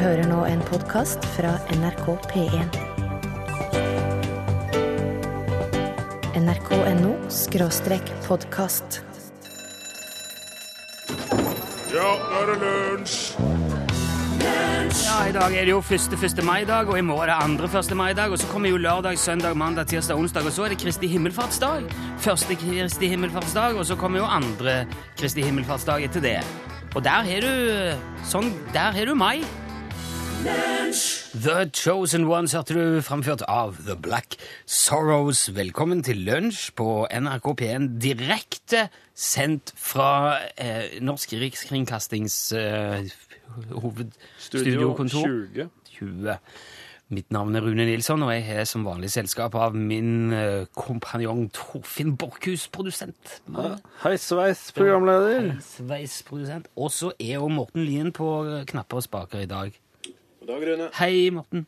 hører nå en podkast fra NRK P1. nrk.no skråstrek podkast. Ja, nå er det lunsj! Ja, I dag er det jo første 1. mai-dag, og i morgen er det andre 1. mai-dag. Og så kommer jo lørdag, søndag, mandag, tirsdag, onsdag, og så er det Kristi himmelfartsdag. Første Kristi himmelfartsdag, og så kommer jo andre Kristi himmelfartsdag etter det. Og der har du sånn, der har du mai. The Chosen Ones hørte du framført av The Black Sorrows. Velkommen til lunsj på NRK P1, direkte sendt fra eh, Norsk Rikskringkastings eh, hovedstudiokontor. 20. 20. Mitt navn er Rune Nilsson, og jeg har som vanlig selskap av min eh, kompanjong Torfinn Borchhus, produsent. Hei, sveis, programleder. Sveisprodusent. Og så er jo Morten Lien på knapper og spaker i dag. God dag, Rune. Hei, Morten.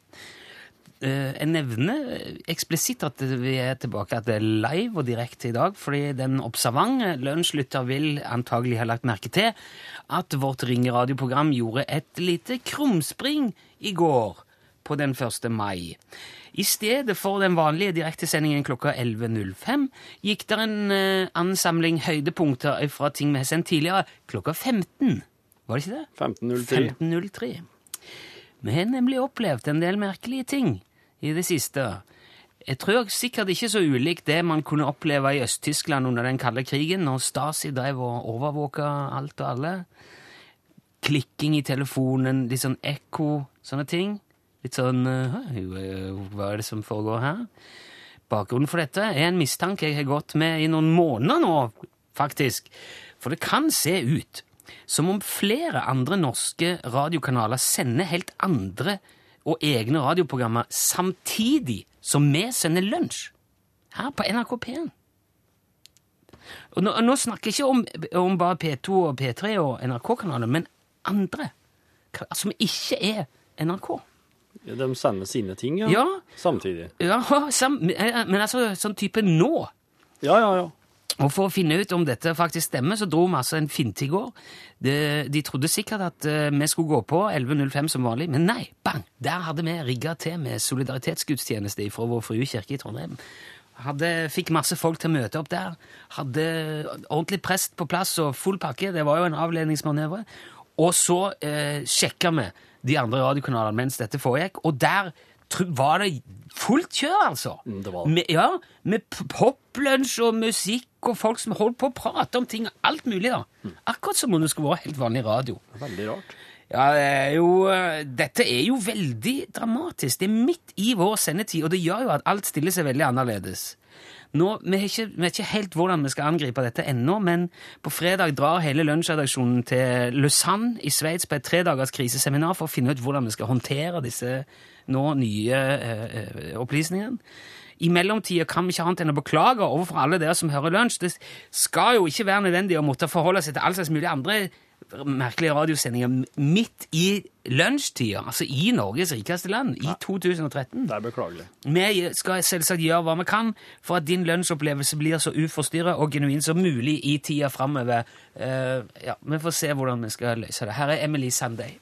Eh, jeg nevner eksplisitt at vi er tilbake at det er live og direkte i dag, fordi den observante lunsjlytter vil antagelig ha lagt merke til at vårt ringeradioprogram gjorde et lite krumspring i går på den 1. mai. I stedet for den vanlige direktesendingen klokka 11.05 gikk det en eh, ansamling høydepunkter fra ting vi har sendt tidligere, klokka 15. Var det ikke det? 1503. 1503. Vi har nemlig opplevd en del merkelige ting i det siste. Jeg tror sikkert ikke så ulikt det man kunne oppleve i Øst-Tyskland under den kalde krigen, når Stasi drev og overvåka alt og alle. Klikking i telefonen, litt sånn ekko, sånne ting. Litt sånn Hva er det som foregår her? Bakgrunnen for dette er en mistanke jeg har gått med i noen måneder nå, faktisk. For det kan se ut som om flere andre norske radiokanaler sender helt andre og egne radioprogrammer samtidig som vi sender lunsj her på NRK P1. Og nå, nå snakker jeg ikke om, om bare P2 og P3 og NRK-kanaler, men andre som ikke er NRK. Ja, de sender sine ting, ja. Ja, Samtidig. ja sam, men altså sånn type nå. Ja, ja, ja. Og for å finne ut om dette faktisk stemmer, så dro vi altså en finte i går. De, de trodde sikkert at eh, vi skulle gå på 11.05 som vanlig, men nei, bang! Der hadde vi rigga til med solidaritetsgudstjeneste fra Vår Frue kirke i Trondheim. Hadde, fikk masse folk til å møte opp der. Hadde ordentlig prest på plass og full pakke. Det var jo en avledningsmanøver. Og så eh, sjekka vi de andre radiokanalene mens dette foregikk, og der var det fullt kjør, altså. Mm, det var det. Med, ja, med poplunsj og musikk og folk som holdt på å prate om ting alt mulig. da. Mm. Akkurat som om det skulle være helt vanlig radio. Veldig rart. Ja, det er jo, eh, Dette er jo veldig dramatisk. Det er midt i vår sendetid, og det gjør jo at alt stiller seg veldig annerledes. Nå, Vi ikke, vi vet ikke helt hvordan vi skal angripe dette ennå, men på fredag drar hele lunsjredaksjonen til Lausanne i Sveits på et tredagers kriseseminar for å finne ut hvordan vi skal håndtere disse nå nye eh, eh, opplysningene. I mellomtida kan vi ikke annet enn å beklage overfor alle dere som hører lunsj. Det skal jo ikke være nødvendig å måtte forholde seg til all slags mulig andre merkelige radiosendinger midt i lunsjtida, altså i Norges rikeste land, i 2013. Det er beklagelig. Vi skal selvsagt gjøre hva vi kan for at din lunsjopplevelse blir så uforstyrra og genuin som mulig i tida framover. Uh, ja, vi får se hvordan vi skal løse det. Her er Emily Sunday.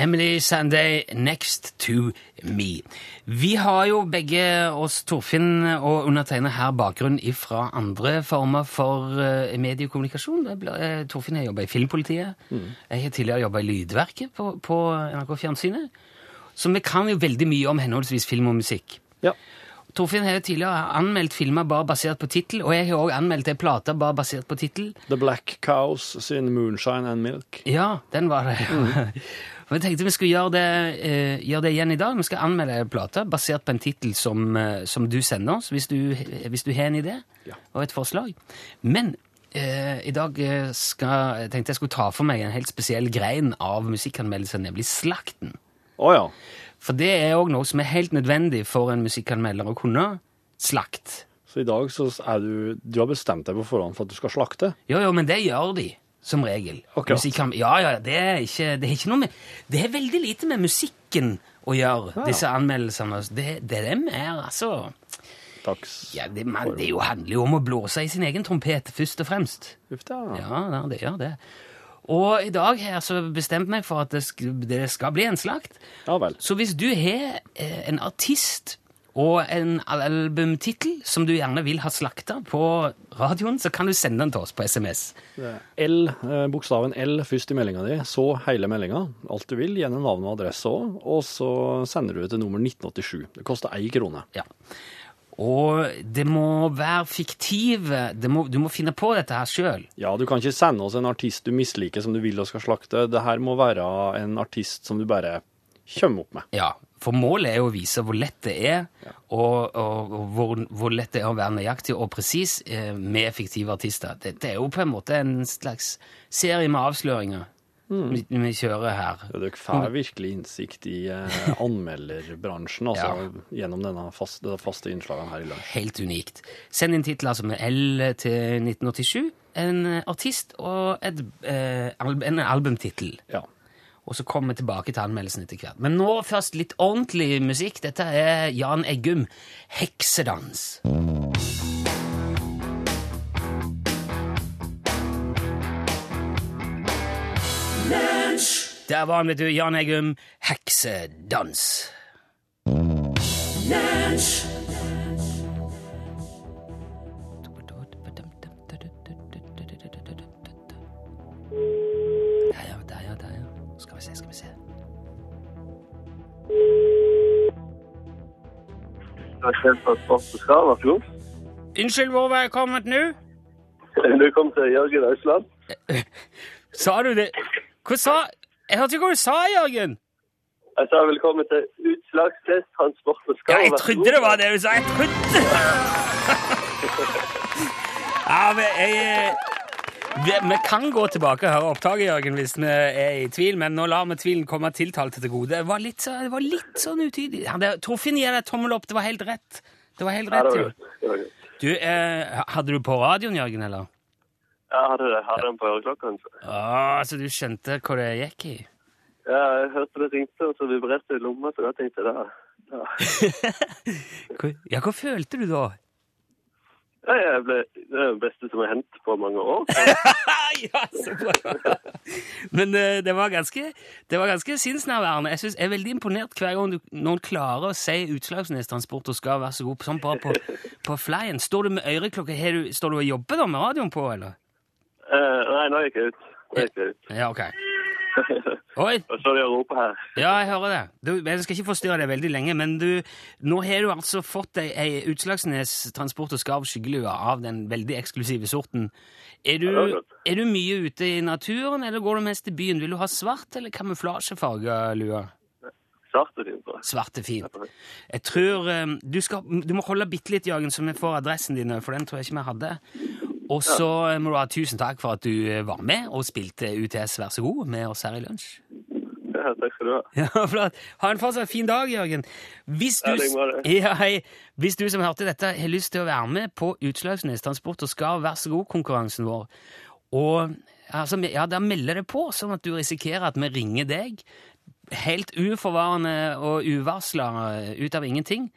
Emily Sanday, Next to Me. Vi har jo begge oss, Torfinn og undertegnet her, bakgrunn fra andre former for eh, mediekommunikasjon. Eh, Torfinn har jobba i Filmpolitiet. Jeg har tidligere jobba i Lydverket på, på NRK Fjernsynet. Så vi kan jo veldig mye om henholdsvis film og musikk. Ja. Torfinn har jo tidligere anmeldt filmer bare basert på tittel, og jeg har òg anmeldt ei plate bare basert på tittel. The Black Cows sin Moonshine and Milk. Ja, den var det. Og jeg tenkte vi skulle gjøre det, eh, gjøre det igjen i dag. Vi skal anmelde en plate basert på en tittel som, eh, som du sender oss, hvis du, hvis du har en idé Ja. og et forslag. Men eh, i dag eh, skal, jeg tenkte jeg skulle ta for meg en helt spesiell grein av musikkanmeldelsen, nemlig slakten. Oh, ja. For det er òg noe som er helt nødvendig for en musikkanmelder å kunne. Slakt. Så i dag så er du Du har bestemt deg på forhånd for at du skal slakte? Jo, jo, men det gjør de, som regel. Akkurat. Ja, ja, det er ikke, det er ikke noe med Det er veldig lite med musikken å gjøre, Ja. disse anmeldelsene. Det, det er mer, altså dags... Ja, det, man, det jo handler jo om å blåse i sin egen trompet, først og fremst. Uff da. Ja, ja, det gjør det. Og i dag her så bestemte jeg meg for at det skal, det skal bli en slakt. Ja vel. Så hvis du har eh, en artist og en albumtittel som du gjerne vil ha slakta på radioen, så kan du sende den til oss på SMS. L, eh, bokstaven L først i meldinga di, så hele meldinga, alt du vil, gjerne navn og adresse òg, og så sender du det til nummer 1987. Det koster én krone. Ja. Og det må være fiktive det må, Du må finne på dette her sjøl. Ja, du kan ikke sende oss en artist du misliker som du vil og skal slakte. Det her må være en artist som du bare kommer opp med. Ja, for målet er jo å vise hvor lett det er, og, og, og hvor, hvor lett det er å være nøyaktig og presis eh, med fiktive artister. Det, det er jo på en måte en slags serie med avsløringer vi, vi kjører her. Ja, Dere får virkelig innsikt i eh, anmelderbransjen altså, gjennom denne faste, det faste innslagene her i lunsj. Helt unikt. Send inn titler som er L til 1987, en artist og et, eh, en albumtittel. Ja. Og så kommer vi tilbake til anmeldelsen etter hvert. Men nå først litt ordentlig musikk. Dette er Jan Eggum, 'Heksedans'. Der var han, vet du. Jan Eggum, 'Heksedans'. Der, Unnskyld, hvor var jeg kommet nå? Du kom til Jørgen Ausland. Sa du det? Hva sa Jeg hørte ikke hva du sa, Jørgen. Jeg sa velkommen til utslagstest, transport og Ja, jeg trodde det var det du sa. Jeg trodde Ja, men jeg vi, vi kan gå tilbake og høre opptaket, Jørgen, hvis vi er i tvil, men nå lar vi tvilen komme tiltalte til gode. Det var litt, så, det var litt sånn utydelig. Ja, Torfinn gir deg tommel opp. Det var helt rett. Det var helt Ja, rett, det var jo. Det. Du, eh, hadde du på radioen, Jørgen, eller? Jeg hadde det. Hadde den på øreklokken. Ah, så du skjønte hva det gikk i? Ja, jeg hørte det ringte, og så vibrerte det i lomma, så da tenkte jeg da. Ja. Ja, hva følte du da? Ja, jeg ble, det er det beste som har hendt på mange år. ja, så bra! Men eh, det var ganske, det var ganske sinnsnærværende. Jeg, synes, jeg er veldig imponert hver gang du, noen klarer å si Utslagsnes Transport og skal være så god sånn bare på, på flyen. Står du med øreklokke? her? du- Står du og jobber da med radioen på, eller? Uh, nei, nå gikk jeg ut. Nå gikk jeg ut. Ja, ok. Oi, Og så de roper her. ja, jeg hører det. Du, jeg skal ikke forstyrre deg veldig lenge, men du, nå har du altså fått ei, ei Utslagsnes Transport og Skarv skyggelue av den veldig eksklusive sorten. Er du, Ja, er er du mye ute i naturen, eller går du mest i byen? Vil du ha svart eller kamuflasjefarga lue? Svart er fint. Svart er fint. Jeg tror eh, du, skal, du må holde bitte litt, Jørgen, så vi får adressen din, for den tror jeg ikke vi hadde. Og så må du ha tusen takk for at du eh, var med og spilte UTS Vær så god med oss her i lunsj. Ja, takk skal du ha. Ja, flott. Ha en fortsatt fin dag, Jørgen. Hvis du, Ja, hei. Hvis du som hørte dette, har lyst til å være med på Utslagsnes Transport og Skarv Vær så god-konkurransen vår, og altså, ja, da melder det på, sånn at du risikerer at vi ringer deg helt uforvarende og uvarsla ut av ingenting,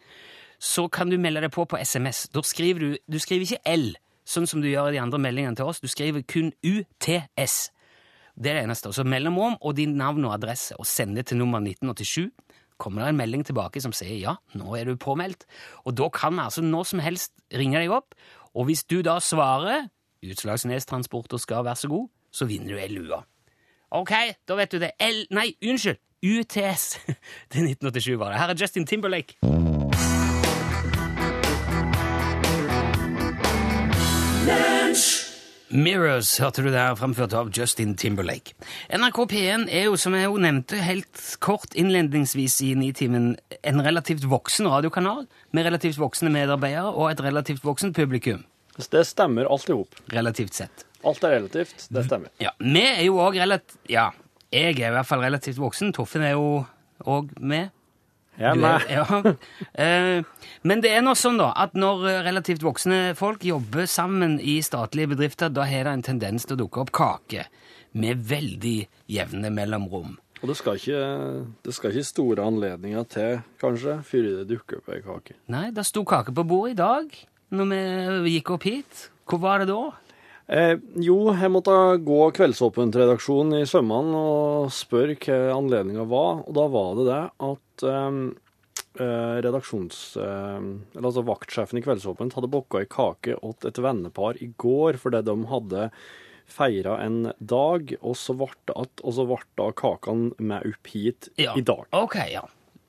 så kan du melde deg på på SMS. Da skriver du Du skriver ikke L, sånn som du gjør i de andre meldingene til oss. Du skriver kun UTS. Det er det eneste. Og så mellomrom og din navn og adresse, og send det til nummer 1987. Kommer det en melding tilbake som sier ja, nå er du påmeldt. Og da kan altså når som helst ringe deg opp, og hvis du da svarer Utslagsnes Transport og skal være så god, så vinner du ei lue. Ok, da vet du det. L... Nei, unnskyld! UTS til 1987 var det. Her er Justin Timberlake. Mirrors hørte du der, fremført av Justin Timberlake. NRK P1 er jo, som jeg jo nevnte helt kort innledningsvis i Nitimen, en relativt voksen radiokanal med relativt voksne medarbeidere og et relativt voksent publikum, Så det stemmer alt i hop. relativt sett. Alt er relativt. Det stemmer. Ja, Vi er jo òg relativt Ja, jeg er i hvert fall relativt voksen. Toffen er jo òg med. Du ja. Eh, Men det er nå sånn da, at når eh, relativt voksne folk jobber sammen i statlige bedrifter, da har det en tendens til å dukke opp kake med veldig jevne mellomrom. Og det skal ikke, det skal ikke store anledninger til, kanskje, før det dukker opp ei kake. Nei, det sto kake på bordet i dag når vi gikk opp hit. Hvor var det da? Eh, jo, jeg måtte gå Kveldsåpent-redaksjonen i sømmene og spørre hva anledninga var, og da var det det at eh, redaksjons... Eh, eller altså vaktsjefen i Kveldsåpent hadde bokka ei kake åt et vennepar i går fordi de hadde feira en dag, og så ble det og så ble da kakene med opp hit Ja. i dag. Ok, ja.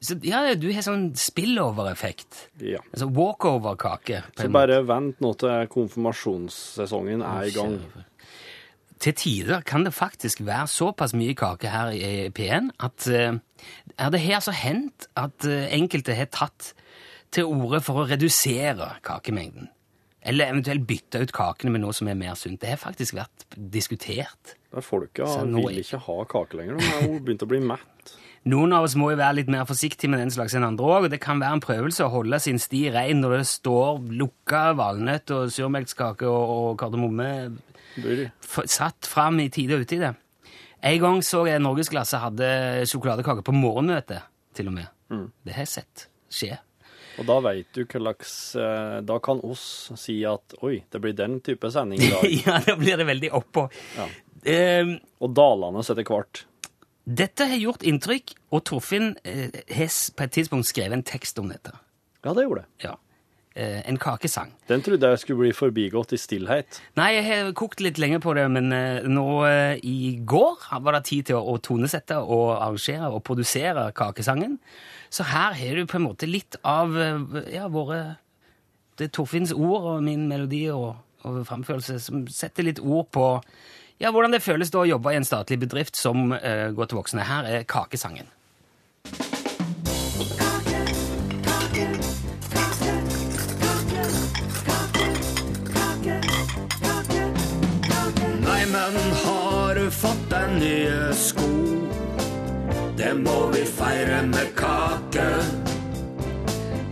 Så, ja, du har sånn spillover-effekt. Ja. Altså walkover-kake. Så bare vent nå til konfirmasjonssesongen er i gang. til tider kan det faktisk være såpass mye kake her i P1 at uh, er det her så hendt at uh, enkelte har tatt til orde for å redusere kakemengden. Eller eventuelt bytte ut kakene med noe som er mer sunt. Det har faktisk vært diskutert. Er Folket vil ikke ha kake lenger. De har begynt å bli mett. Noen av oss må jo være litt mer forsiktige med den slags enn andre òg, det kan være en prøvelse å holde sin sti rein når det står lukka valnøtt og surmelkskake og, og kardemomme satt fram i tide og ute i det. En gang så jeg Norgesklasse hadde sjokoladekake på morgenmøte, til og med. Det har jeg sett skje. Og da veit du hva slags eh, Da kan oss si at oi, det blir den type sending i dag. ja, da blir det veldig oppå. Ja. Um, Og dalende etter hvert. Dette har gjort inntrykk, og Torfinn eh, har på et tidspunkt skrevet en tekst om dette. Ja, det gjorde det. Ja. Eh, en kakesang. Den trodde jeg skulle bli forbigått i stillhet. Nei, jeg har kokt litt lenge på det, men eh, nå eh, i går var det tid til å, å tonesette og arrangere og produsere kakesangen. Så her har du på en måte litt av eh, ja, våre Det er Torfinns ord og min melodi og, og framførelse som setter litt ord på ja, hvordan det føles da å jobbe i en statlig bedrift som eh, går til voksne. Her er kakesangen. Neimen, har du fått deg nye sko? Det må vi feire med kake.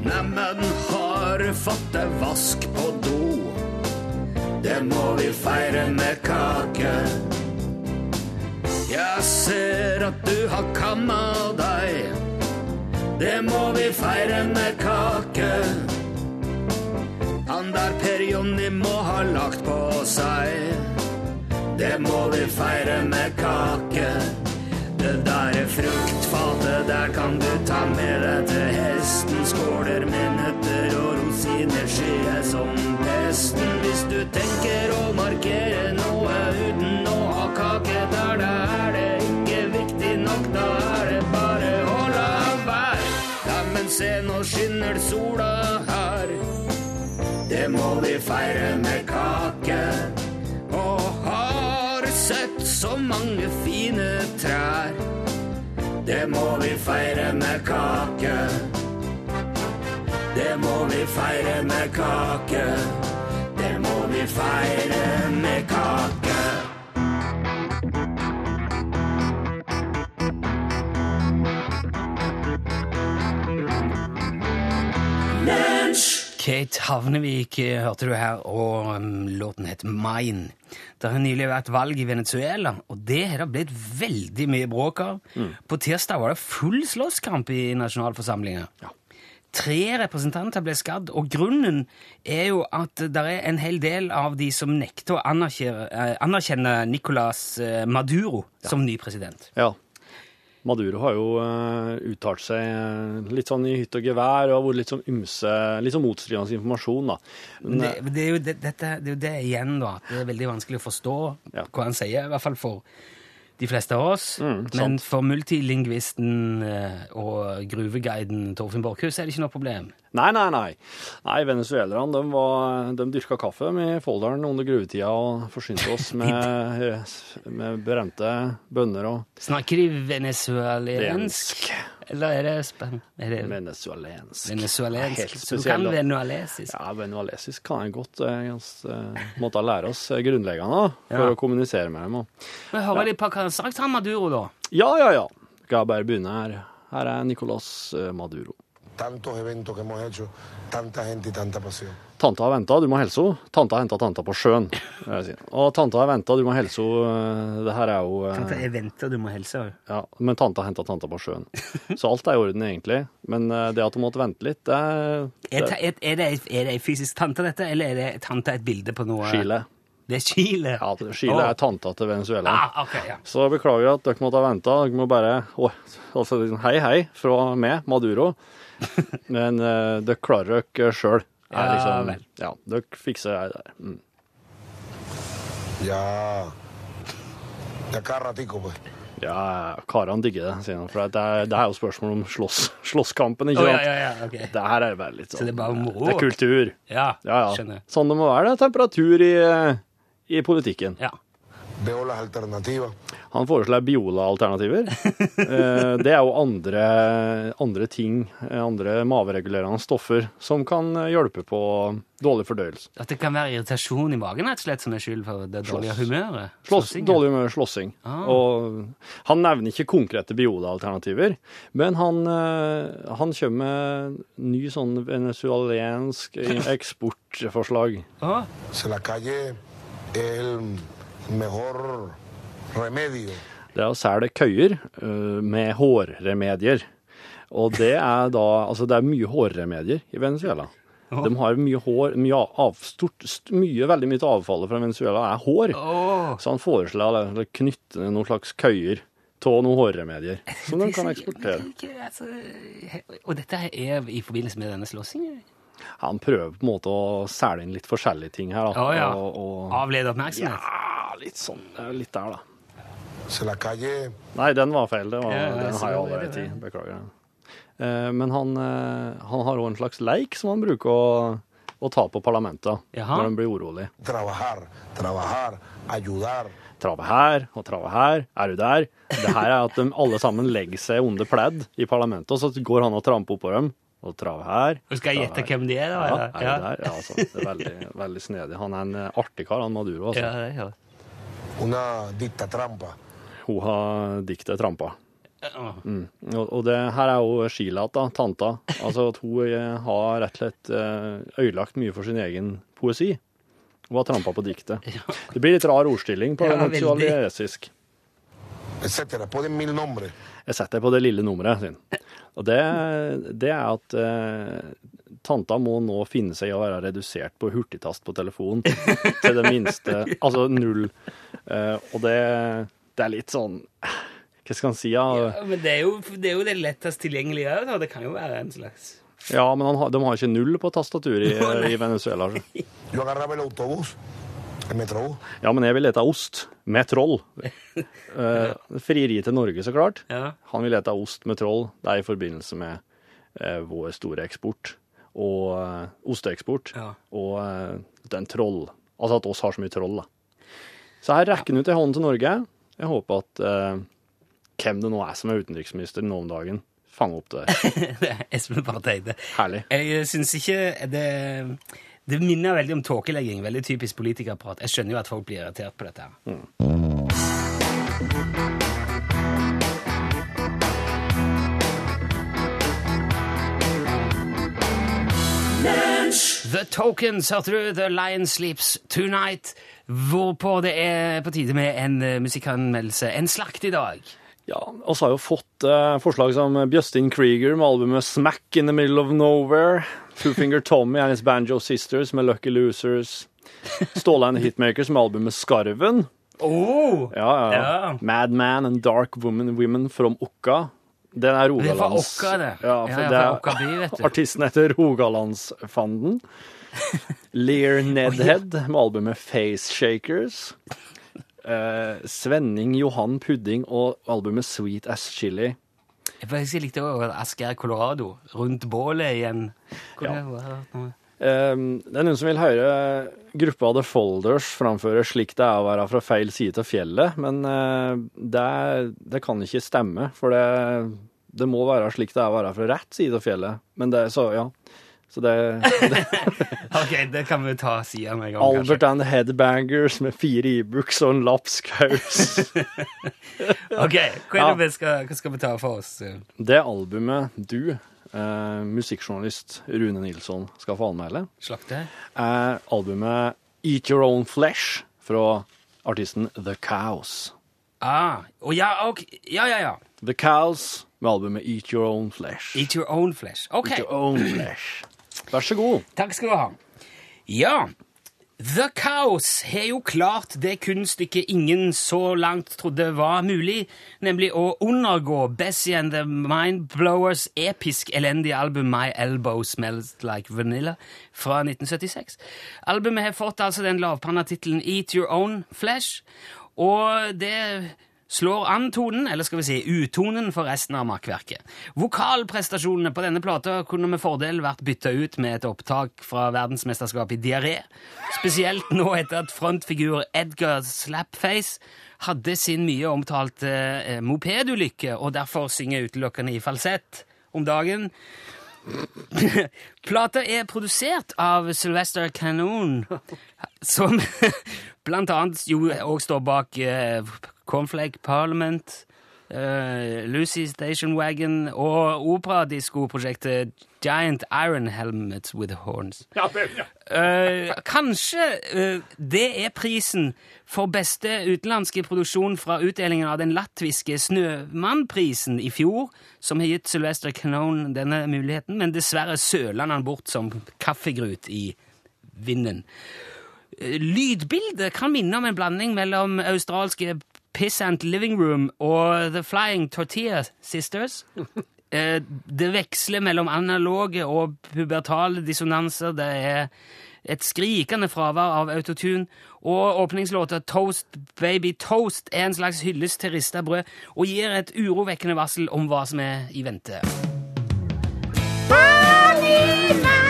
Neimen, har du fått deg vask på? Det må vi feire med kake. Jeg ser at du har kamma deg. Det må vi feire med kake. Han der Per Jonny må ha lagt på seg. Det må vi feire med kake. Det der fruktfatet, der kan du ta med deg feire med kake. Og har sett så mange fine trær. Det må vi feire med kake. Det må vi feire med kake. Det må vi feire med kake. Kate Havnevik eh, hørte du her, og um, låten het Mine. Det har nylig vært valg i Venezuela, og det har det blitt veldig mye bråk av. På tirsdag var det full slåsskamp i nasjonalforsamlinga. Tre representanter ble skadd, og grunnen er jo at det er en hel del av de som nekter å anerkjenne, eh, anerkjenne Nicolas Maduro Maduro som ny president. Ja. Maduro har jo eh, uttalt seg eh, litt sånn i hytt og gevær og har vært litt sånn ymse, litt sånn motstridende informasjon, da. Men, Det, eh, det, er jo det, dette, det er jo det igjen, da. at Det er veldig vanskelig å forstå Ja. hva han sier, i hvert fall for de fleste av oss. Mm, Men for multilingvisten og gruveguiden Torfinn Borchhus er det ikke noe problem. Nei, nei, nei. Nei, Venezuelerne de, var- de dyrka kaffe med i Folldalen under gruvetida og forsynte oss med, med berømte bønner og Snakker de venezuelensk? Eller er det, spen det venezuelensk. venezuelensk? Helt Så du kan venualesisk? Ja, venualesisk kan jeg godt. Jeg uh, måtte lære oss eh, grunnleggende for Ja. å kommunisere med dem. Men hører de på hva han sagt, han Maduro, da? Ja, ja, ja. Skal jeg bare begynne her. Her er Nicolas eh, Maduro. Tantos eventos que hemos hecho, tanta gente y tanta pasión. Tanta har venta, du må helse henne. Tanta har henta tanta på sjøen. si. Og tanta har venta, du må helse henne. Det her er jo eh, Tante, har venter, du må hilse. Ja, men tanta har henta tanta på sjøen. Så alt er i orden, egentlig. Men eh, det at hun måtte vente litt, det er, det er, er, det, er det ei fysisk tante, dette, eller er det tante et bilde på noe Chile. Det er Chile? Ja, Chile er tanta til Venezuela. Ah, okay, ja. Så beklager at dere måtte ha venta. Dere må bare oh, altså, Hei, hei fra meg, Maduro. Men uh, dere klarer dere sjøl. Ja, liksom, vel. ja, dere fikser det der. Mm. Ja. Ja, karene digger det, sier han. For det er, det er jo spørsmål om slåss, slåsskampen, ikke sant? Oh, ja, ja, ja, okay. Det her er bare litt sånn Så det er bare moro? Det er kultur. Ja, Ja, ja. skjønner. Sånn det må være. Det er temperatur i, eh, i politikken. Ja. Veo las alternativas. Han foreslår Biola-alternativer. Eh, det er jo andre, andre ting, eh, andre maveregulerende stoffer, som kan hjelpe på dårlig fordøyelse. At det kan være irritasjon i magen rett og slett som er skyld for det dårlige humøret? Slåss, dårlig humør, slåssing. Ah. Han nevner ikke konkrete Biola-alternativer, men han, eh, han kommer med ny sånn venezuelansk eksportforslag. Å, Det er å selge køyer eh, med hårremedier. Og det er da Altså, det er mye hårremedier i Venezuela. De har mye hår mye av, stort, mye, Veldig mye av avfallet fra Venezuela er hår. Så han foreslår å knytte noen slags køyer av noen hårremedier som de kan eksportere. Altså, og dette er i forbindelse med denne slåssingen? Han prøver på en måte å selge inn litt forskjellige ting her. Da. Å ja. Og, og, Avlede oppmerksomhet? ja, litt sånn. Litt der, da. Se la calle Nei, den var feil. Det var, Ja, den har jeg allerede tid. Beklager. Eh, men han, eh, han har òg en slags leik som han bruker å, å ta på parlamentet Jaha. når han blir urolig. trabajar, trabajar, ayudar. Trave her og trave her. Er du der? Det her er at de alle sammen legger seg under pledd i parlamentet, og så går han og tramper oppå dem. Og trave her. Og skal jeg gjette hvem de er, da? Ja, er du der? Ja, altså, det er veldig, veldig snedig. Han er en eh, artig kar, han Maduro. Altså. Ja, det er Una dictatrampa. Hun har diktet trampa. Mm. Og, og det her er jo Sheila, da, tanta. Altså at hun eh, har rett og slett eh, ødelagt mye for sin egen poesi. Hun har trampa på diktet. Det blir litt rar ordstilling på Ja, ja, veldig. Jeg setter på det lille nummeret sin. Og det, det er at eh, tanta må nå finne seg i å være redusert på hurtigtast på telefonen til det minste. Altså null. Eh, og det, det er litt sånn Hva skal en si? Ja, Ja, men det er, jo, det er jo det lettest tilgjengelige òg, da. Det kan jo være en slags ja men han de har ikke null på tastaturet i, i Venezuela. så. El metrobús. Ja, men jeg vil lete ost med troll. Eh, frieri til Norge, så klart. Ja. Han vil lete ost med troll. Det er i forbindelse med eh, vår store eksport, og eh, osteeksport, Ja. og den troll. Altså at oss har så mye troll, da. Så her rekker han ut ei hånd til Norge. Jeg håper at eh, hvem det nå er som er utenriksminister nå om dagen, fanger opp det. Espen Barth Eide. Herlig. Jeg syns ikke det Det minner veldig om tåkelegging. Veldig typisk politikerprat. Jeg skjønner jo at folk blir irritert på dette. her. The Tokens, hørte du? The Lion Sleeps Tonight. Hvorpå det er på tide med en eh, musikkanmeldelse. En slakt i dag. Ja, og så har jo fått eh, forslag som Bjøstin Krieger med albumet Smack in the Middle of Nowhere. Two Finger Tommy and his Banjo Sisters med Lucky Losers. Ståle and Hitmakers med albumet Skarven. Oh, Ja, ja. Ja. Madman and Dark Woman, Women from Okka. Den er Det er fra Rogalands... Okka, det. Ja, for Ja, det er Okka by, vet du. Artisten heter Rogalandsfanden. Lear Nedhead med albumet Face Shakers. Eh, Svenning Johan Pudding og albumet Sweet As Chili. Jeg likte også Asgeir Colorado. Rundt bålet igjen. Hvor Ja. det? Um, det er noen som vil høre gruppa The Folders framføre slik det er å være fra feil side av fjellet, men uh, det, det kan ikke stemme, for det, det må være slik det er å være fra rett side av fjellet. Men det, så ja. Så det, det Ok, det kan vi ta siden med en gang, Albert and the Headbangers med fire e-books og en lapskaus. Ok, hva, Ja. det vi skal, hva skal vi ta for oss? Det albumet du eh, musikkjournalist Rune Nilsson skal få anmelde, Slakte. er albumet Eat Your Own Flesh fra artisten The Cows. Ah, oh, ja, okay. ja, ja, ja. The Cows med albumet Eat Your Own Flesh. Eat your own flesh. Ok, Eat Your Own Flesh. Vær så god. takk skal du ha. Ja, The Cows har jo klart det kunststykket ingen så langt trodde var mulig, nemlig å undergå Bessie and the Mindblowers episk elendige album My Elbow Smells Like Vanilla fra 1976. Albumet har fått altså den lavpanna tittelen Eat Your Own Flesh, og det slår an tonen, eller skal vi si utonen, for resten av makkverket. Vokalprestasjonene på denne plata kunne med fordel vært bytta ut med et opptak fra verdensmesterskapet i diaré. Spesielt nå etter at frontfigur Edgar Slapface hadde sin mye omtalte eh, mopedulykke, og derfor synger utelukkende i falsett om dagen. Plata er produsert av Sylvester Canon, som blant annet jo òg står bak eh, Cornflake Parliament, uh, Lucy Station Wagon og operadiskoprosjektet Giant Iron Helmets with Horns. Eh, kanskje uh, det er prisen for beste utenlandske produksjon fra utdelingen av den latviske Snømannprisen i fjor, som har gitt Sylvester Canone denne muligheten, men dessverre søler han bort som kaffegrut i vinden. Lydbildet kan minne om en blanding mellom australske Pissant Living Room og The Flying Tortilla Sisters. Eh, Det veksler mellom analoge og pubertale dissonanser. Det er et skrikende fravær av autotune. Og åpningslåta Toast Baby Toast er en slags hyllest til rista brød og gir et urovekkende varsel om hva som er i vente. Jeg,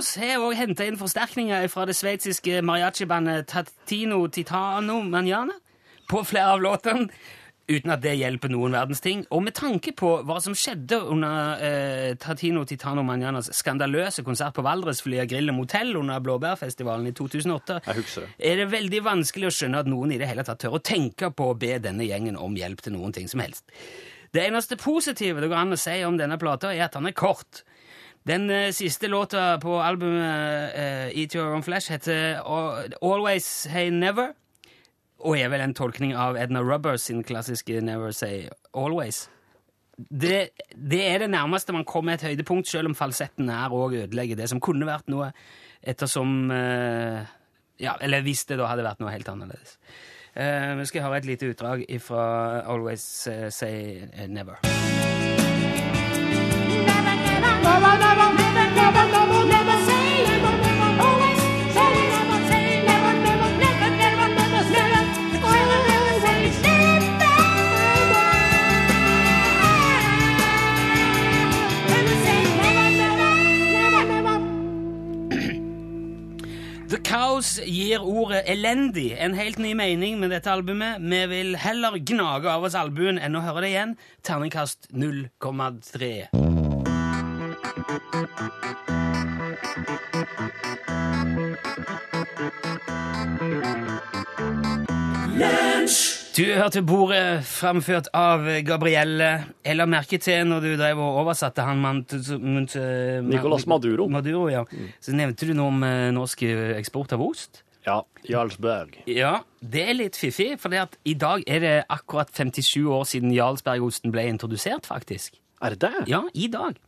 eh, har også henta inn forsterkninger fra det sveitsiske mariachi-bandet Tatino Titano Manjana på flere av låtene, uten at det hjelper noen verdens ting. Og med tanke på hva som skjedde under eh, Tatino Titano Manjanas skandaløse konsert på Valdresflya Grill og Motell under Blåbærfestivalen i 2008, Jeg husker det. er det veldig vanskelig å skjønne at noen i det hele tatt tør å tenke på å be denne gjengen om hjelp til noen ting som helst. Det eneste positive det går an å si om denne plata, er at han er kort. Den eh, siste låta på albumet uh, Eat Your Own Flash heter Always Hey Never, og er vel en tolkning av Edna Rubbers sin klassiske Never Say Always. Det, det er det nærmeste man kommer et høydepunkt, selv om falsetten er òg ødelegger det som kunne vært noe, ettersom uh, Ja, eller hvis det da hadde vært noe helt annerledes. Uh, Vi skal høre et lite utdrag fra Always eh, Say Never. Gir ordet elendig en helt ny mening med dette albumet. Vi vil heller gnage av oss albuen enn å høre det igjen. Terningkast 0,3. Du hørte bordet framført av Gabrielle. Jeg la merke til når du drev og oversatte han. Mont Nicolas Maduro. Maduro ja. Så nevnte du noe om eh, norsk eh, eksport av ost. Ja, Jarlsberg. Ja, det er litt fiffig, for i dag er det akkurat 57 år siden Jarlsbergosten ble introdusert, faktisk. Er det det? Ja, i dag.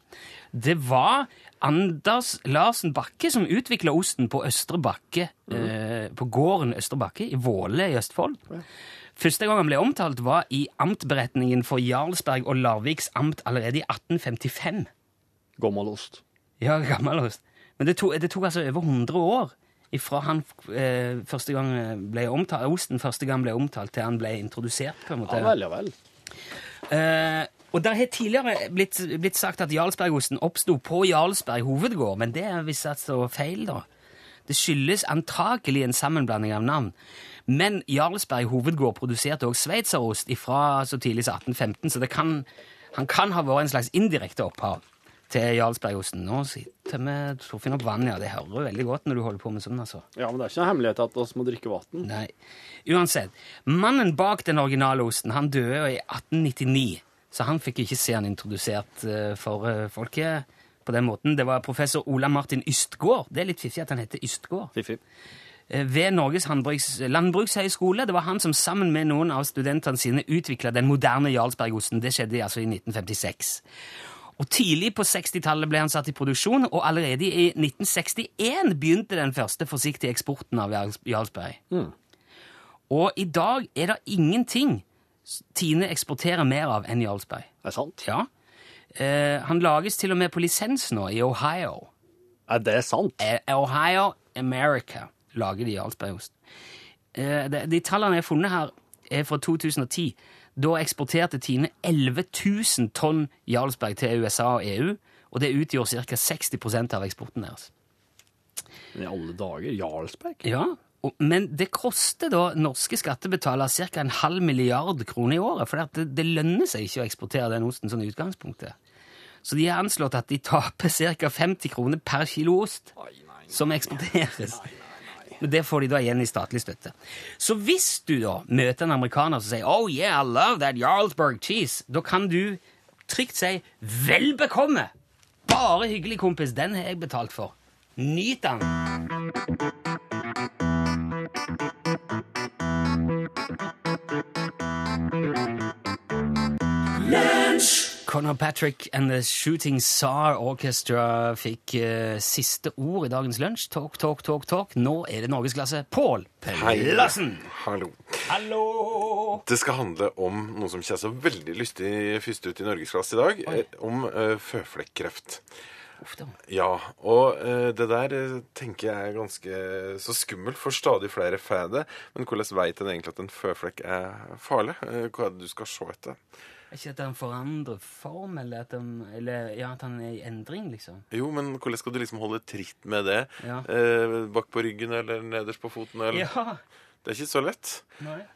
Det var Anders Larsen Bakke som utvikla osten på Østre Bakke, eh, på gården Østre Bakke i Våle i Østfold. Første gang han ble omtalt, var i amtberetningen for Jarlsberg og Larviks amt allerede i 1855. Gammel ost. Ja, gammel ost. Men det tok, det tok altså over 100 år ifra han eh, første gang ble omtalt, osten første gang ble omtalt, til han ble introdusert. på en måte. Ja vel, ja vel. Eh, og Det har tidligere blitt, blitt sagt at Jarlsbergosten oppsto på Jarlsberg hovedgård, men det er visst altså feil. da. Det skyldes antakelig en sammenblanding av navn. Men Jarlsberg hovedgård produserte også sveitserost fra så tidlig som 1815, så det kan, han kan ha vært en slags indirekte opphav til Jarlsbergosten. Nå sitter vi Torfinn opp vann, ja. Det hører veldig godt når du holder på med sånn, altså. Ja, men det er ikke noen hemmelighet at vi må drikke vann. Nei. Uansett. Mannen bak den originale osten han døde i 1899, så han fikk ikke se han introdusert eh, for eh, folket på den måten. Det var professor Ola Martin Ystgård. Det er litt fiffig at han heter Ystgård. Fiffig. Eh, Ved Norges landbrukshøgskole. Det var han som sammen med noen av studentene sine utvikla den moderne Jarlsbergosten. Det skjedde altså i 1956. Og Tidlig på 60-tallet ble han satt i produksjon, og allerede i 1961 begynte den første forsiktige eksporten av Jarlsberg. Jarlsberg. Og i dag er det ingenting Tine eksporterer mer av enn Jarlsberg. Er det sant? Ja. Eh, han lages til og med på lisens nå i Ohio. Er det sant? Eh, Ohio America lager de Jarlsbergost. Eh, de, de tallene jeg har funnet her, er fra 2010. Da eksporterte Tine 11 000 tonn Jarlsberg til USA og EU, og det utgjorde ca. 60% av eksporten deres. Men i alle dager, Jarlsberg? Ja, Men det koster da norske skattebetalere ca. en halv milliard kroner i året, for det, det lønner seg ikke å eksportere den osten sånn i utgangspunktet. Så de har anslått at de taper ca. 50 kroner per kilo ost som eksporteres. Men det får de da igjen i statlig støtte. Så hvis du da møter en amerikaner som sier «Oh yeah, I love that Jarlsberg cheese», da kan du trygt si «Vel bekomme! Bare hyggelig, kompis. Den har jeg betalt for. Nyt den!» Conor Patrick and The Shooting Star Orchestra fikk uh, siste ord i dagens lunsj. Talk, talk, talk, talk. Nå er det norgesklasse. Pål Pellassen! Hallo. Hallo! Det skal handle om noe som ikke er så veldig lystig først ut i norgesklasse i dag. Oi. Om uh, føflekkreft. Uff da. Ja, og eh, det der eh, tenker jeg er ganske så skummelt, for stadig flere får det. Men hvordan vet en egentlig at en føflekk er farlig? Eh, hva er det du skal se etter? Er ikke at han forandrer form, eller at han, eller, ja, at han er i endring, liksom? Jo, men hvordan skal du liksom holde tritt med det? Ja. Eh, bak på ryggen eller nederst på foten? Eller? Ja. Det er ikke så lett.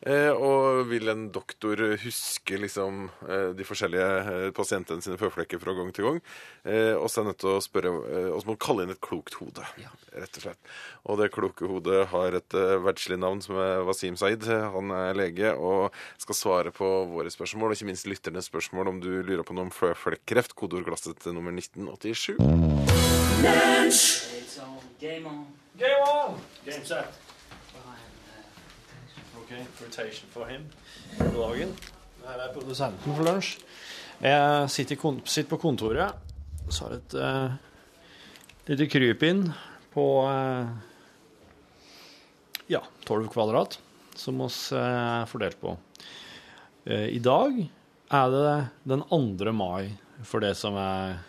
Eh, og vil en doktor huske liksom eh, de forskjellige eh, pasientene sine føflekker fra gang til gang? Eh, og så er nødt til å spørre eh, Og så må man kalle inn et klokt hode, Ja. rett og slett. Og det kloke hodet har et eh, verdslig navn som er Wasim Saeed. Han er lege og skal svare på våre spørsmål, og ikke minst lytternes spørsmål om du lurer på noe om føflekkreft. Kodeordglasset til nummer 1987. It's. Game on. Game on! Game set. Ok, rotation for him. God dagen. Her er produsenten for lunsj. Jeg sitter, sitter på kontoret, så har et uh, lite krypinn på uh, ja, 12 kvadrat, som vi er fordelt på. Uh, I dag er det den 2. mai, for det som er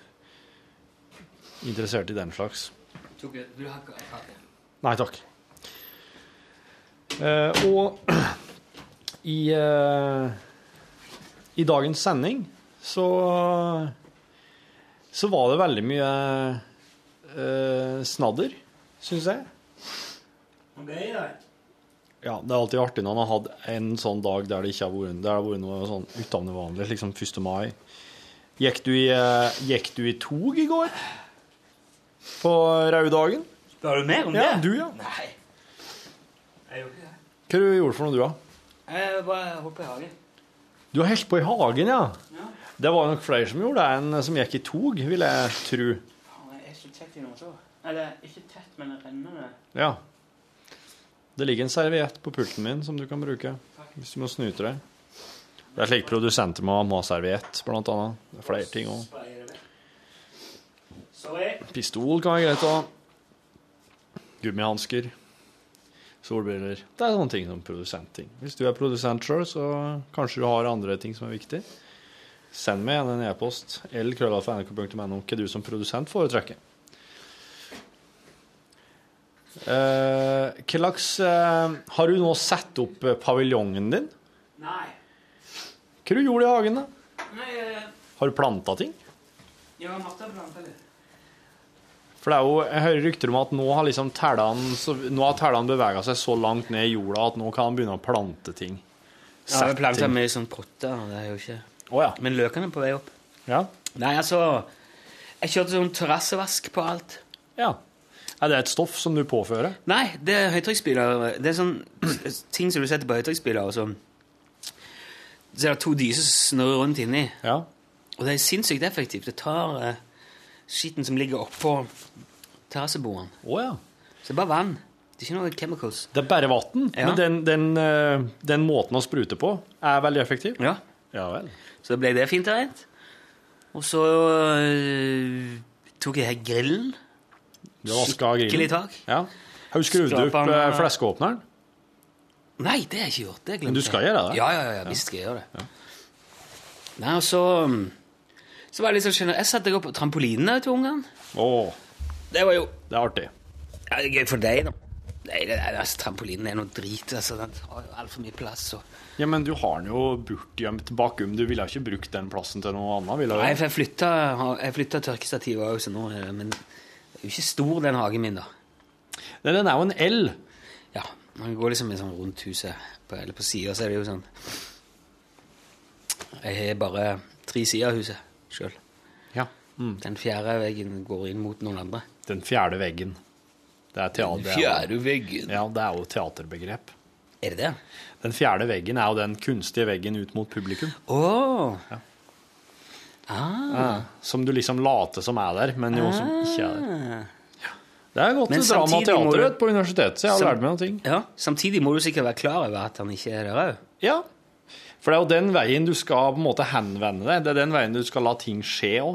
interessert i den slags. Du har ikke? Nei takk. Eh, og i, eh, i dagens sending så så var det veldig mye eh, snadder, syns jeg. Ja, det er alltid artig når man har hatt en sånn dag der det ikke har vært, det har vært noe sånn utenom det vanlige, liksom 1. mai. Gikk du i, eh, gikk du i tog i går? På Raudagen? Spør du mer om Ja, det? du, ja. Nei. Jeg gjorde ikke. Hva du gjorde for noe, du, da? Jeg bare holdt på i hagen. Du har holdt på i hagen, ja? Ja. Det var nok flere som gjorde det enn som gikk i tog, vil jeg tro. Det Jeg er så tett i noe så. Eller ikke tett, men rennende. Ja. Det ligger en serviett på pulten min som du kan bruke hvis du må snyte deg. Det er slik produsenter må ha serviett, blant annet. Det er flere ting òg. Pistol kan være greit å ha. Gummihansker. Solbriller. Det er sånne ting som produsentting. Hvis du er produsent sjøl, så kanskje du har andre ting som er viktig. Send meg igjen en e-post. lkrøllalfa.nrk.no hva du som produsent foretrekker. Uh, hva slags uh, Har du nå satt opp eh, paviljongen din? Nei. Hva du gjorde i hagen, da? Nei, uh... Har du planta ting? jeg har matta planta litt. For det er jo, jeg hører rykter om at nå har liksom tellene nå har tellene bevega seg så langt ned i jorda at nå kan han begynne å plante ting. Ja, vi planter ting. mye sånn potter. Det er jo ikke oh, ja. Men løkene er på vei opp. ja. Nei, altså Jeg kjørte sånn terrassevask på alt. Ja. Er det et stoff som du påfører? Nei, det er høytrykksspyler. Det er sånn ting som du setter på høytrykksspyler, og så så er det to dyser som snurrer rundt inni. Ja. Og det er sinnssykt effektivt. Det tar eh, skitten som ligger oppå terrassebordene. Oh, ja. Så det er bare vann. Det er ikke noe chemicals. Det er bare vann, Ja. men den, den, eh, den måten å sprute på er veldig effektiv. Ja. Ja vel. Så ble det fint og rent. Og så øh, tok jeg grillen. Du vaska Skikkelig grillen. tak. Ja. Har du skrudd opp eh, eh, fleskeåpneren? Nei, det har jeg ikke gjort. Det glemte Men du skal gjøre det? Ja, ja, ja, visst skal jeg gjøre det. Nei, og så um, Så var det litt sånn generelt Jeg satte deg opp på trampolinen der til ungene. Oh. Det var jo det er artig. ja, det er gøy for deg, da. Nei, det er, altså, trampolinen er noe drit. altså, Den tar jo altfor mye plass. Og... Ja, Men du har den jo bortgjemt bakom. Du ville ikke brukt den plassen til noe annet? ville du? Nei, for jeg flytta, jeg flytta tørkestativet òg, så nå er det Men det er jo ikke stor, den hagen min, da. Nei, Den er jo en L. Ja, Man går liksom sånn rundt huset, på, eller på sida, så er det jo sånn Jeg har bare tre sider av huset sjøl. Ja. Mm. Den fjerde veggen går inn mot noen andre. Den fjerde veggen. Det er, teater, er, Fjerde veggen? ja, det er jo teaterbegrep. Er det det? Den fjerde veggen er jo den kunstige veggen ut mot publikum. Å! Ah. Som du liksom later som er der, men jo som ikke er der. Det er godt Men drama og teater du- på universitetet, så jeg har lært meg noen ting. Ja, Samtidig må du sikkert være klar over at han ikke er der òg. Ja. For det er jo den veien du skal på en måte henvende deg. Det er den veien du skal la ting skje òg.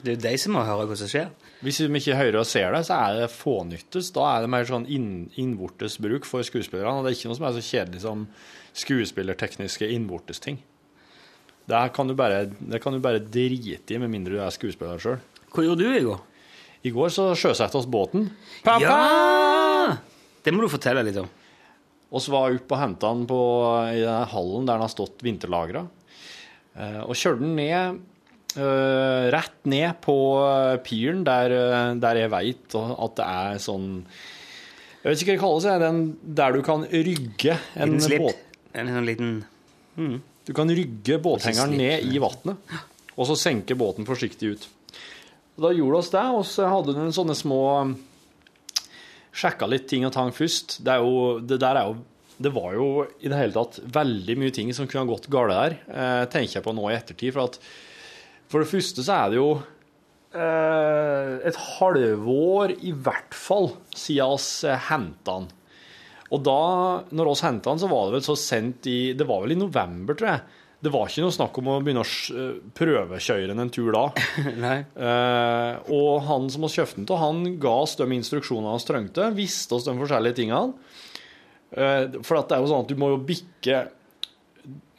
Det er jo de som må høre hva som skjer. Hvis de ikke hører og ser det, så er det fånyttes. Da er det mer sånn inn, innvortes bruk for skuespillerne. Og det er ikke noe som er så kjedelig som skuespillertekniske innvortes ting. Det kan du bare, det kan du bare drite i, med mindre du er skuespiller sjøl. Hva gjorde du i går? I går så sjøsatte oss båten. Pappa! Ja! Det må du fortelle litt om. Oss var oppe og henta den på, i den hallen der den har stått vinterlagra. Eh, og kjørte den ned, eh, rett ned på eh, piren, der, der jeg veit at det er sånn Jeg vet ikke hva det kalles, den der du kan rygge en båt. En sånn liten Du kan rygge båthengeren ned i vannet, og så senke båten forsiktig ut. Da gjorde oss det, og så hadde den sånne små Sjekka litt ting og tang først. Det, er jo, det der er jo Det var jo i det hele tatt veldig mye ting som kunne ha gått galt der, eh, tenker jeg på nå i ettertid. For at for det første så er det jo eh, et halvår i hvert fall siden oss eh, henta han. Og da når oss henta han, så var det vel så sendt i Det var vel i november, tror jeg. Det var ikke noe snakk om å begynne å eh, prøvekjøre en tur da. Eh, og han som vi kjøpte den til, han ga oss de instruksjonene vi trengte, visste oss de forskjellige tingene. Eh, for at det er jo sånn at du må jo bikke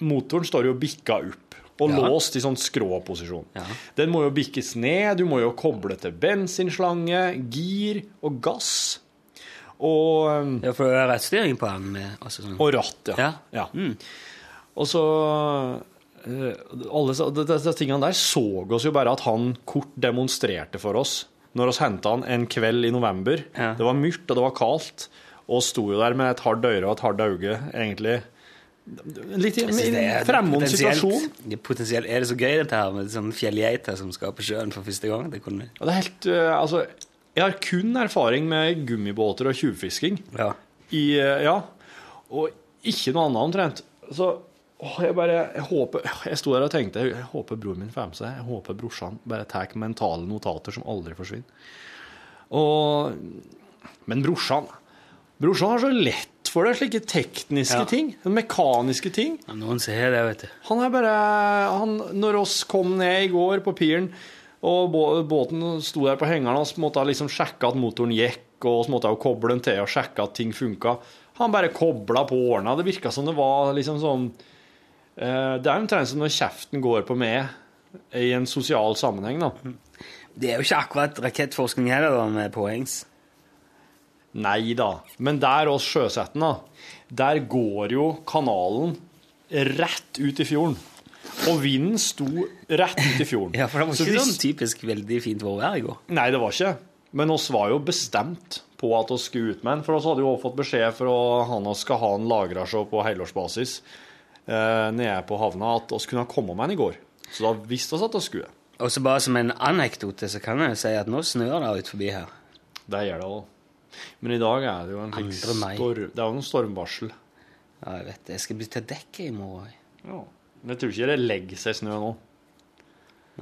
Motoren står jo bikka opp og Ja. låst i sånn skråposisjon. Ja. Den må jo bikkes ned, du må jo koble til bensinslange, gir og gass. Og, eh, Ja, for det er rettstyring på den. Altså sånn. og ratt, ja. Ja. ja. Og så eh, Alle disse tingene der så oss jo bare at han kort demonstrerte for oss når oss henta han en kveld i november. Ja. Det var mørkt, og det var kaldt, og sto jo der med et hardt øre og et hardt øye, egentlig. Litt fremmed situasjon. Potensielt er det så gøy, dette her med sånn fjellgeiter som skal på sjøen for første gang. Det kunne det er helt eh, Altså, jeg har kun erfaring med gummibåter og tjuvfisking. Ja. i, eh, ja, og ikke noe annet omtrent. Så åh, jeg bare, jeg håper, jeg sto der og tenkte, jeg håper broren min får med seg, jeg håper brorsan bare tar mentale notater som aldri forsvinner. Og, men brorsan, brorsan har så lett for det, slike tekniske Ja. ting, mekaniske ting. Ja, Noen ser det, vet du. Han er bare han, Når oss kom ned i går på piren, og båten sto der på hengeren, og så måtte jeg liksom sjekke at motoren gikk, og så måtte jeg koble den til og sjekke at ting funka. Han bare kobla på og ordna. Det virka som det var liksom sånn Det er omtrent som når kjeften går på meg i en sosial sammenheng, da. Det er jo ikke akkurat rakettforskning heller, da, med poengs. Nei da. Men der oss sjøsetten, da, der går jo kanalen rett ut i fjorden. Og vinden sto rett ut i fjorden. Ja, for det var ikke hvis- sånn typisk veldig fint vårvær i går. Nei, det var ikke. Men oss var jo bestemt på at vi skulle ut med den. For oss hadde jo også fått beskjed fra han og skal ha en lagra så på helårsbasis eh, nede på havna, at vi kunne ha kommet med den i går. Så da visste vi at vi skulle. Og så bare som en anekdote så kan jeg si at nå snør det ut forbi her. Det gjør det òg. Men i dag er det jo en storm... Det er jo noen stormvarsel. Ja, jeg vet det. Jeg skal bli til dekket i morgen. Ja. Men jeg tror ikke det legger seg snø nå.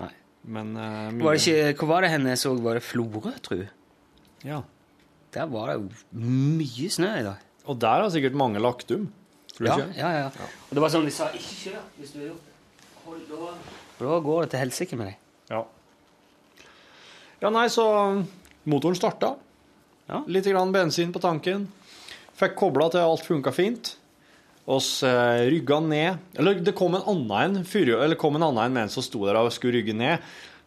Nei. Men uh, mye Var det ikke, hvor var det henne jeg så? Var det Florø, tror jeg? Ja. Der var det jo mye snø i dag. Og der har sikkert mange lagt um. Tror du Ja, ikke? ja, ja. Og det var sånn de sa ikke kjør hvis du har gjort. Hold da. Da går det til helsike med deg. Ja. Ja, nei, så motoren starta. Ja. Litt grann bensin på tanken. Fikk kobla til alt funka fint. Oss eh, rygga ned. Eller det kom en annen en, fyr- eller kom en annen en mens vi som sto der og skulle rygge ned.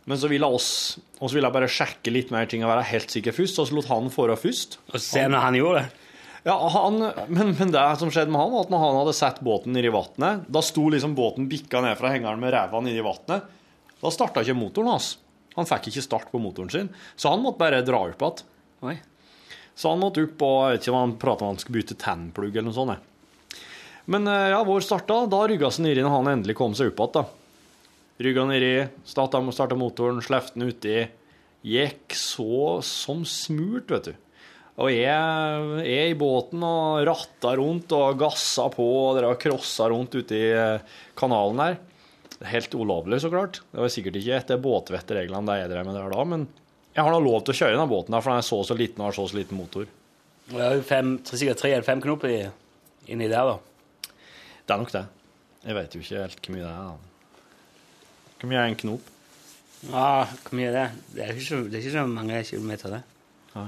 Men så ville oss oss ville bare sjekke litt mer ting og være helt sikker først, og så lot han fore først. Og se når han gjorde det. Ja, han, men, men det som skjedde med han, var at når han hadde sett båten nedi vannet, da sto liksom båten bikka ned fra hengeren med ræva nedi vannet. Da starta ikke motoren hans. Han fikk ikke start på motoren sin, så han måtte bare dra opp igjen. Så han måtte opp og jeg vet ikke om han prata om han skulle bytte tennplugg eller noe sånt. Men eh, ja, vår starta. Da rygga seg nedi når han endelig kom seg opp igjen. Rygga nedi, starta motoren, slepte den uti. Gikk så som smurt, vet du. Og jeg er i båten og ratta rundt og gassa på og dere har crossa rundt ute i eh, kanalen her. Er helt ulovlig, så klart. Det var sikkert ikke etter båtvettreglene det jeg drev med der da, men jeg har nå lov til å kjøre denne båten der, for den er så så liten og har så så liten motor. Og det er jo fem, sikkert tre eller fem knop i- inni der, da. Det er nok det. Jeg vet jo ikke helt hvor mye det er. da. Hvor mye er en knop? Ja, hvor mye er det? Det er ikke så, det er ikke så mange kilometer, det. Nei.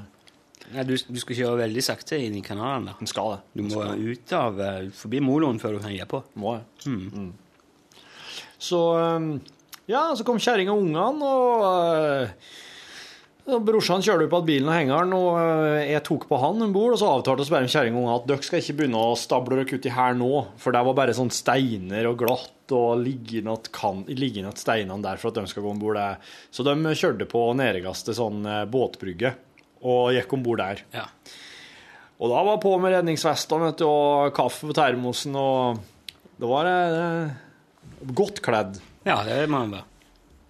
Nei, du, du skal kjøre veldig sakte inn i kanalen. Den skal det. Du må ut av, eh, forbi moloen før du kan gi på. Må jeg. Mm. Så um, ja, så kom kjerringa og ungene, og uh, brorsan kjørte opp igjen bilen og hengeren, og uh, jeg tok på han om bord, og så avtalte vi bare med kjerringa og ungene at dere skal ikke begynne å stable dere uti her nå, for det var bare sånn steiner og glatt og liggende kan- steinene der for at de skal gå om bord. Så de kjørte på nedergaste sånn båtbrygge og gikk om bord der. Ja. Og da var på med redningsvestene vet du, og kaffe på termosen, og det var eh, godt kledd. ja, det må man være.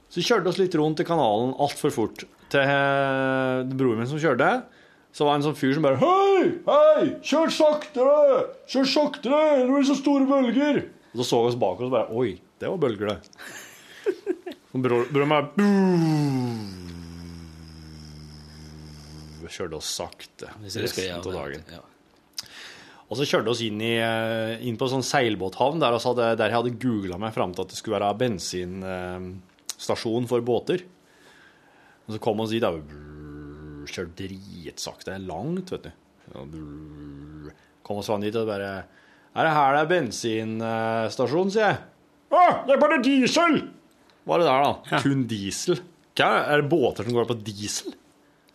Så kjørte oss litt rundt i kanalen altfor fort. Til eh, broren min som kjørte, så var det en sånn fyr som bare Hei! Hei! Kjør saktere! Kjør saktere! Det blir så store bølger! Og så så vi oss bak oss og bare Oi, det var bølger, det. Broren bare «Buh!» Kjørte oss sakte resten av dagen. Ja. Og så kjørte oss inn, i, eh, inn på en sånn seilbåthavn der, oss hadde, der jeg hadde googla meg fram til at det skulle være bensinstasjon for båter. Og så kom vi dit, og Kjørte dritsakte. Langt, vet du. Kom oss fram dit, og bare Er det her det er bensinstasjon, sier jeg. Å, det er bare diesel! Hva er det der, da? Kun diesel. Hva er, er det båter som går på diesel?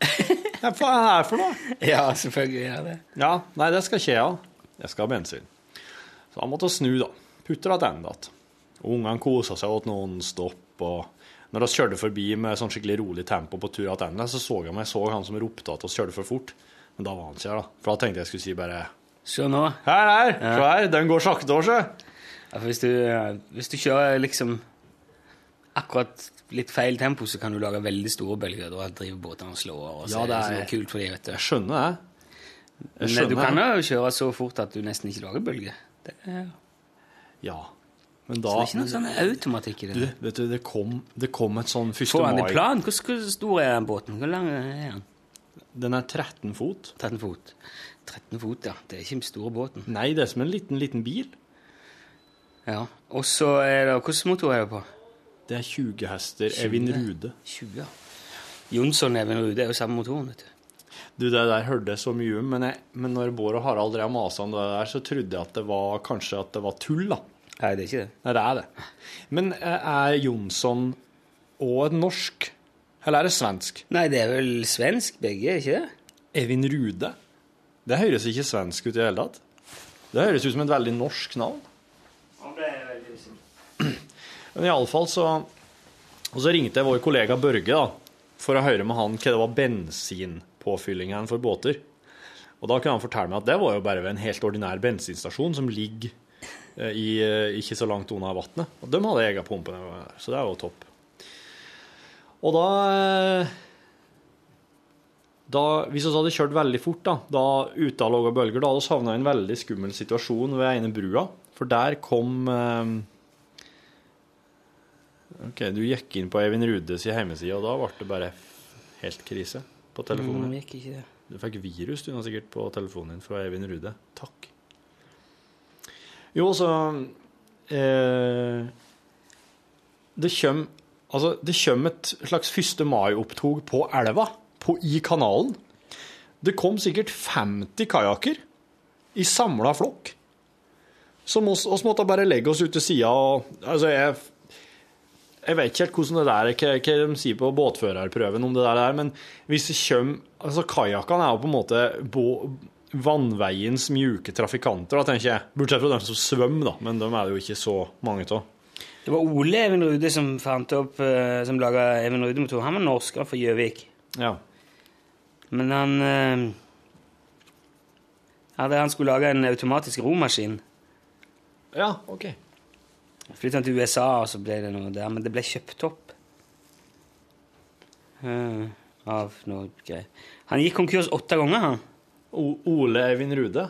Hva er det her for noe? ja, selvfølgelig er det. Ja, nei, det skal ikke jeg ha. Jeg skal ha bensin. Så han måtte snu, da. Putte det tilbake. Og ungene kosa seg åt noen stopp. Og når vi kjørte forbi med sånn skikkelig rolig tempo på tur tilbake, så så jeg meg så han som ropte at vi kjørte for fort. Men da var han ikke her, da. For da tenkte jeg skulle si bare Se nå. Her, her! Se her! Den går sakte òg, sjø. Ja, hvis, eh, hvis du kjører liksom akkurat litt feil tempo, så kan du lage veldig store bølger. Da driver båtene og slår og så Ja, det det er- så kult for de, vet du. Jeg skjønner det. Jeg Men du kan jo kjøre så fort at du nesten ikke lager bølger. Det er, Ja. Men da så det er ikke noe sånn automatikk i det. Du, vet du, det kom, det kom et sånn 1. Får han mai plan? Hvor, hvor stor er den båten? Hvor lang er den? Den er 13 fot. 13 fot. 13 fot, ja. Det er ikke den store båten. Nei, det er som en liten, liten bil. Ja. Og så er det Hvilken motor er det på? Det er 20 hester. Evin Rude. 20. ja. Jonsson Evin Rude er jo samme motoren, vet du. Du, det der hørte jeg så mye om, men, jeg, men når Bård og Harald drev masa om det der, så trodde jeg at det var kanskje at det var tull, da. Nei, det er ikke det. Nei, det er det. Men eh, er Jonsson og et norsk, eller er det svensk? Nei, det er vel svensk begge, er ikke det? Evin Rude? Det høres ikke svensk ut i det hele tatt. Det høres ut som et veldig norsk navn. Men iallfall så Og så ringte jeg vår kollega Børge da, for å høre med han hva det var bensinpåfyllingen for båter. Og da kunne han fortelle meg at det var jo bare ved en helt ordinær bensinstasjon som ligger eh, i, eh, ikke så langt unna vannet. Og de hadde egen pumpe, så det er jo topp. Og da eh, da, Hvis vi hadde kjørt veldig fort, da, da ute av lave bølger, da hadde vi havna i en veldig skummel situasjon ved ene brua. For der kom eh, OK, du gikk inn på Eivind Rudes hjemmeside, og da ble det bare helt krise på telefonen. Mm, gikk ikke det. Du fikk virus du nå sikkert på telefonen din fra Eivind Rude. Takk. Jo, så eh, Det kommer altså, det kommer et slags 1. mai-opptog på elva, på, i kanalen. Det kom sikkert 50 kajakker i samla flokk. Så vi oss måtte bare legge oss ut til sida og Altså, jeg jeg vet ikke helt hvordan det der, hva, hva de sier på båtførerprøven om det der, men hvis det kommer altså Kajakkene er jo på en måte bo, vannveiens mjuke trafikanter, da, tenker jeg. Bortsett fra dem som svømmer, da, men de er det jo ikke så mange av. Det var Ole Even Rude som fant opp, eh, som laga Even Rude-motor. Han var norsk, fra Gjøvik. Ja. Men han eh, hadde, Han skulle lage en automatisk romaskin. ja, OK. Flyttet han til USA, og så ble det noe der. Men det ble kjøpt opp uh, av noe greier. Han gikk konkurs åtte ganger, han. O Ole Eivind Rude.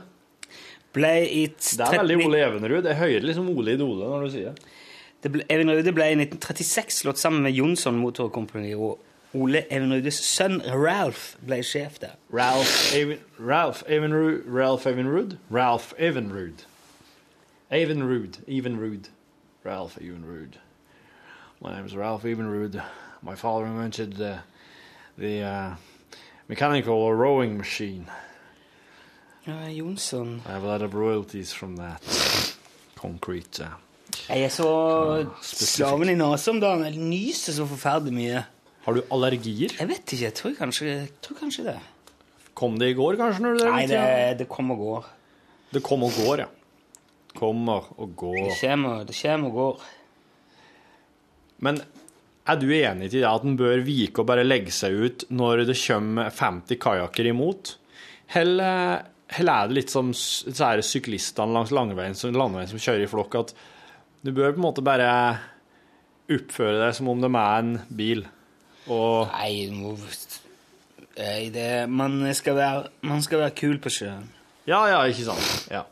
Ble i Det er veldig Ole Evenrud. Jeg hører liksom Ole Idole når du sier det. Ble, Even Rude ble i 1936 slått sammen med Jonsson Motorkompani, og Ole Even Rudes sønn Ralph ble sjef der. Ralph Eivind Ralph Evenrud. Ralph Evenrud. Ralph Evenrud. Evenrud. Evenrud. Ralph Evenrud. My name is Ralph Evenrud. My father invented uh, the uh, mechanical rowing machine. Uh, Jonsson I have a lot of royalties from that. Concrete. Uh, Jeg er så specific. slaven i nesa om dagen. Jeg nyser så forferdelig mye. har du allergier? Jeg vet ikke. Jeg tror kanskje, jeg tror kanskje det. Kom det i går, kanskje? Nei, det, det kommer og går. det kom og går, ja. Kommer og Det går. kommer, det kommer og går. Men er du enig i det at en bør vike og bare legge seg ut når det kommer 50 kajakker imot? Eller, eller er det litt som det syklistene langs landeveien som, landeveien som kjører i flokk, at du bør på en måte bare oppføre deg som om de er en bil? Og Nei, du må Nei, det, man, skal være, man skal være kul på sjøen. Ja, ja, ikke sant. Ja.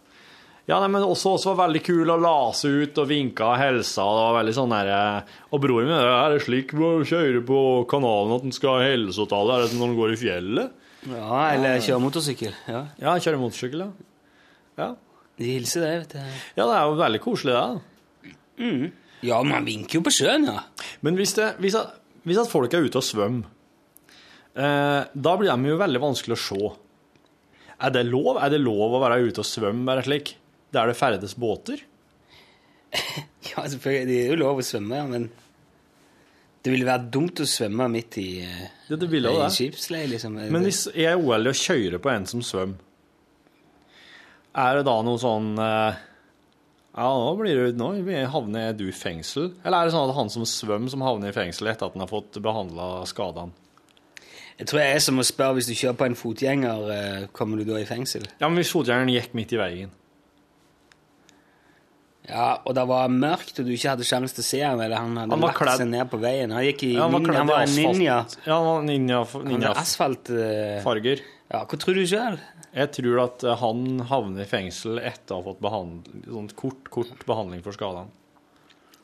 Ja, nei, men også, også var veldig kul å lase ut og vinke og hilse. Det var veldig sånn der, eh, og broren min er det slik å kjøre på kanalen at en skal hilse til alle? Er det som når en går i fjellet? Ja, eller kjøre motorsykkel. Ja. Ja, kjøre motorsykkel, ja. Ja, De hilser deg, vet du. ja det er jo veldig koselig, det. Mm. Ja, man vinker jo på sjøen, ja. Men hvis, det, hvis, at, hvis at folk er ute og svømmer, eh, da blir de jo veldig vanskelig å se. Er det lov? Er det lov å være ute og svømme bare slik? Der det ferdes båter? Ja, selvfølgelig. Det er jo lov å svømme, ja, men det ville være dumt å svømme midt i, eh, Ja, det ville i det. skipsleie, liksom. Men hvis jeg er uheldig og kjører på en som svømmer, er det da noe sånn eh, Ja, nå blir det, nå havner du i fengsel? Eller er det sånn at han som svømmer, som havner i fengsel etter at han har fått behandla skadene? Jeg tror jeg er som å spørre hvis du kjører på en fotgjenger, eh, kommer du da i fengsel? Ja, men hvis fotgjengeren gikk midt i veien? Ja, og det var mørkt, og du ikke hadde sjanse til å se ham, eller han hadde Han lagt kledd- seg ned på veien. Han gikk i Ja, han var han var en ninja. Ja, han var ninja, ninja asfaltfarger. farger. Ja, hva tror du sjøl? Jeg tror at eh, han havner i fengsel etter å ha fått behand, sånn kort, kort behandling for skadene.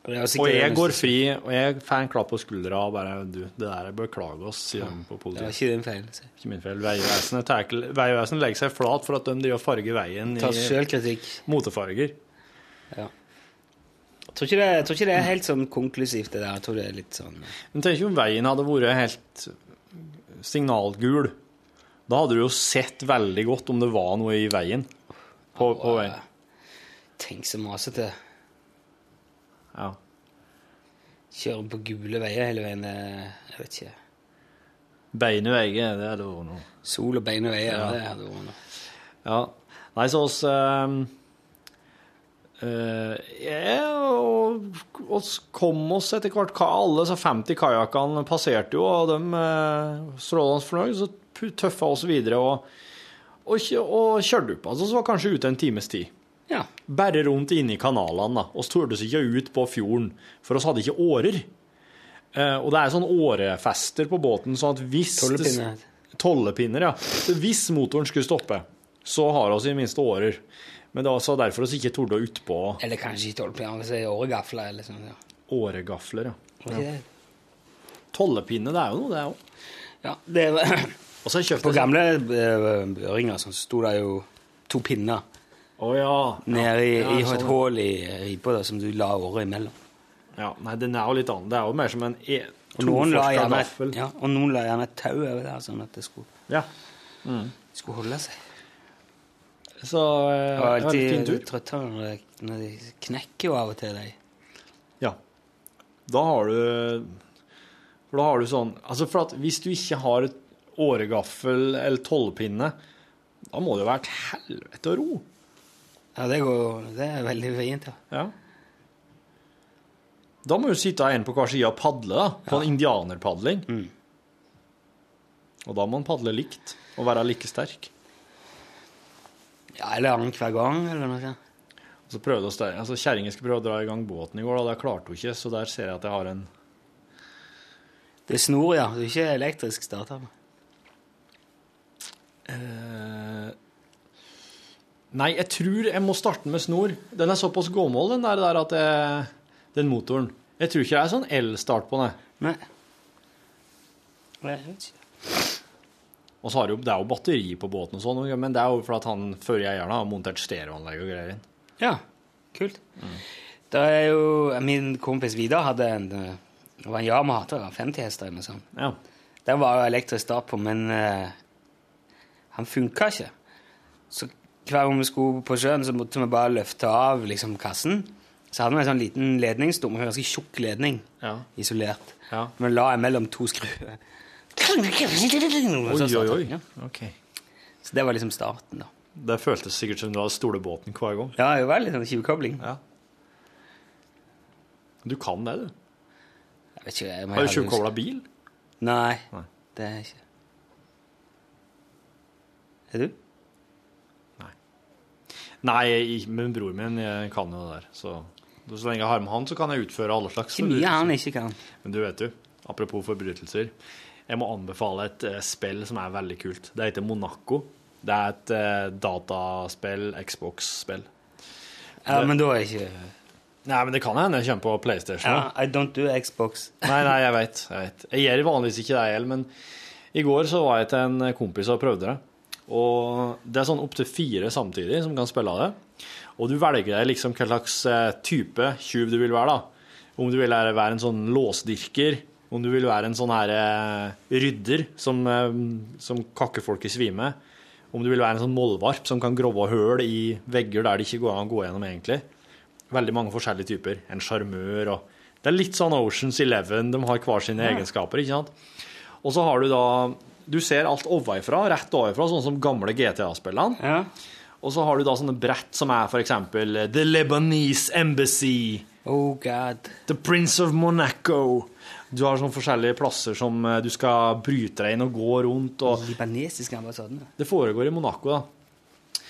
Og jeg går fri, og jeg får en klapp på skuldra og bare Du, det der beklager oss, sier de på Det var ikke din feil. så. Ikke min feil. Vegvesenet legger seg flat for at de driver og farger veien i motefarger. Jeg tror, ikke det, jeg tror ikke det er helt sånn konklusivt, det der. Jeg tror det er litt sånn Men tenk om veien hadde vært helt signalgul. Da hadde du jo sett veldig godt om det var noe i veien. På, på veien. Tenk så masete. Ja. Kjøre på gule veier hele veien. Jeg vet ikke. Beine veier, det hadde vært noe. Sol og beine veier. Ja. det hadde vært noe. Ja. Nei, så oss um, ja, og oss kom oss etter hvert Alle så 50 kajakkene passerte jo, og de uh, strålende fornøyd, så tøffa oss videre og, og, og kjørte opp. Altså, så var kanskje ute en times tid. Ja. Bare rundt inne i kanalene. da. Oss turtes ikke ut på fjorden, for oss hadde ikke årer. Eh, og det er sånn årefester på båten, sånn at hvis Tollepinner. Tollepinner, ja. Så hvis motoren skulle stoppe, så har vi i minste årer. Men det er altså derfor vi ikke torde utpå Eller kanskje ikke tolvpinner, hvis det er åregafler eller sånn. Ja. åregafler, ja. Tollepinne, det er jo noe, det òg. Ja, det er, Og så har på sånn- gamle eh, børinger sånn, så sto det jo to pinner oh, ja. nede i, Ja, i sånn, et ja. hull i ripa som du la året imellom. Ja, nei, den er jo litt annen. Det er jo mer som en e Og noen la gjerne, et tau over der, sånn at det skulle, Ja. skulle holde seg. Så det var en fin alltid tur. trøtt når de- knekker jo av og til, de. Ja. Da har du For da har du sånn Altså, for at hvis du ikke har et åregaffel eller tolvpinne, da må det jo være et helvete å ro. Ja, det, går, det er veldig fint, ja. Ja. Da må du sitte en på hver side og padle, da. På en indianerpadling. Mm. Og da må man padle likt og være like sterk. Ja eller annenhver gang, eller noe sånt. Og så prøvde å der, Altså, Kjerringa skulle prøve å dra i gang båten i går, og det klarte hun ikke, så der ser jeg at jeg har en Det er snor, ja. Det er ikke elektrisk starter. Eh, Nei, jeg tror jeg må starte med snor. Den er såpass gåmål, den der, der at jeg, den motoren. Jeg tror ikke det er sånn elstart på den. Nei. Jeg vet ikke. Og så har jo, det er jo batteri på båten og sånn, men det er jo fordi at han før eieren har montert stereoanlegg og greier inn. Ja, kult. Da er jo Min kompis Vidar hadde en eh, Det var en var 50 hester eller noe sånt. Ja. Den var jo elektrisk start på, men uh, han funka ikke. Så hver gang vi skulle på sjøen, så måtte vi bare løfte av liksom, kassen. Så hadde vi en sånn liten ledningsstum, en ganske tjukk ledning, Ja. isolert. Ja. Vi la mellom to skruer. Oi, oi, oi. Ja. Ok. Så det var liksom starten, da. Det føltes sikkert som du hadde stole båten hver gang. Ja, det var litt sånn tjuvkobling. Ja. Du kan det, du. Jeg vet ikke, jeg, Har du tjuvkobla bil? Nei, Nei. det er ikke Er du? Nei, jeg- men bror min jeg kan jo det der. Så, så lenge jeg har med han, så kan jeg utføre alle slags Ikke mye han ikke kan. Men du vet jo, apropos forbrytelser, jeg må anbefale et eh, spill som er veldig kult. Det heter Monaco. Det er et uh, dataspill, Xbox-spill. Ja, men da er ikke Nei, men det kan hende jeg kommer på PlayStation. ja, I don't do Xbox. Nei, nei, jeg vet. Jeg vet. Jeg gjør vanligvis ikke det, jeg, men i går så var jeg til en kompis og prøvde det. Og det er sånn opptil fire samtidig som kan spille det. Og du velger deg liksom hva slags eh, type tjuv du vil være, da. Om du vil være være en sånn låsdyrker, om du vil være en sånn her eh, rydder som, eh, som kakker folk i svime, om du vil være en sånn mollvarp som kan grove høl i vegger der det ikke går an å gå gjennom egentlig. Veldig mange forskjellige typer. En sjarmør og Det er litt sånn Oceans Eleven, de har hver sine egenskaper, ikke sant? Og så har du da Du ser alt ovenfra, rett ovenfra, sånn som gamle GTA-spillene. Ja. Og så har du da sånne brett som er eksempel The Lebanese Embassy, Oh god. The Prince of Monaco. Du har sånne forskjellige plasser som eh, du skal bryte deg inn og gå rundt. og Libanesiske ambassaden. Det foregår i Monaco, da.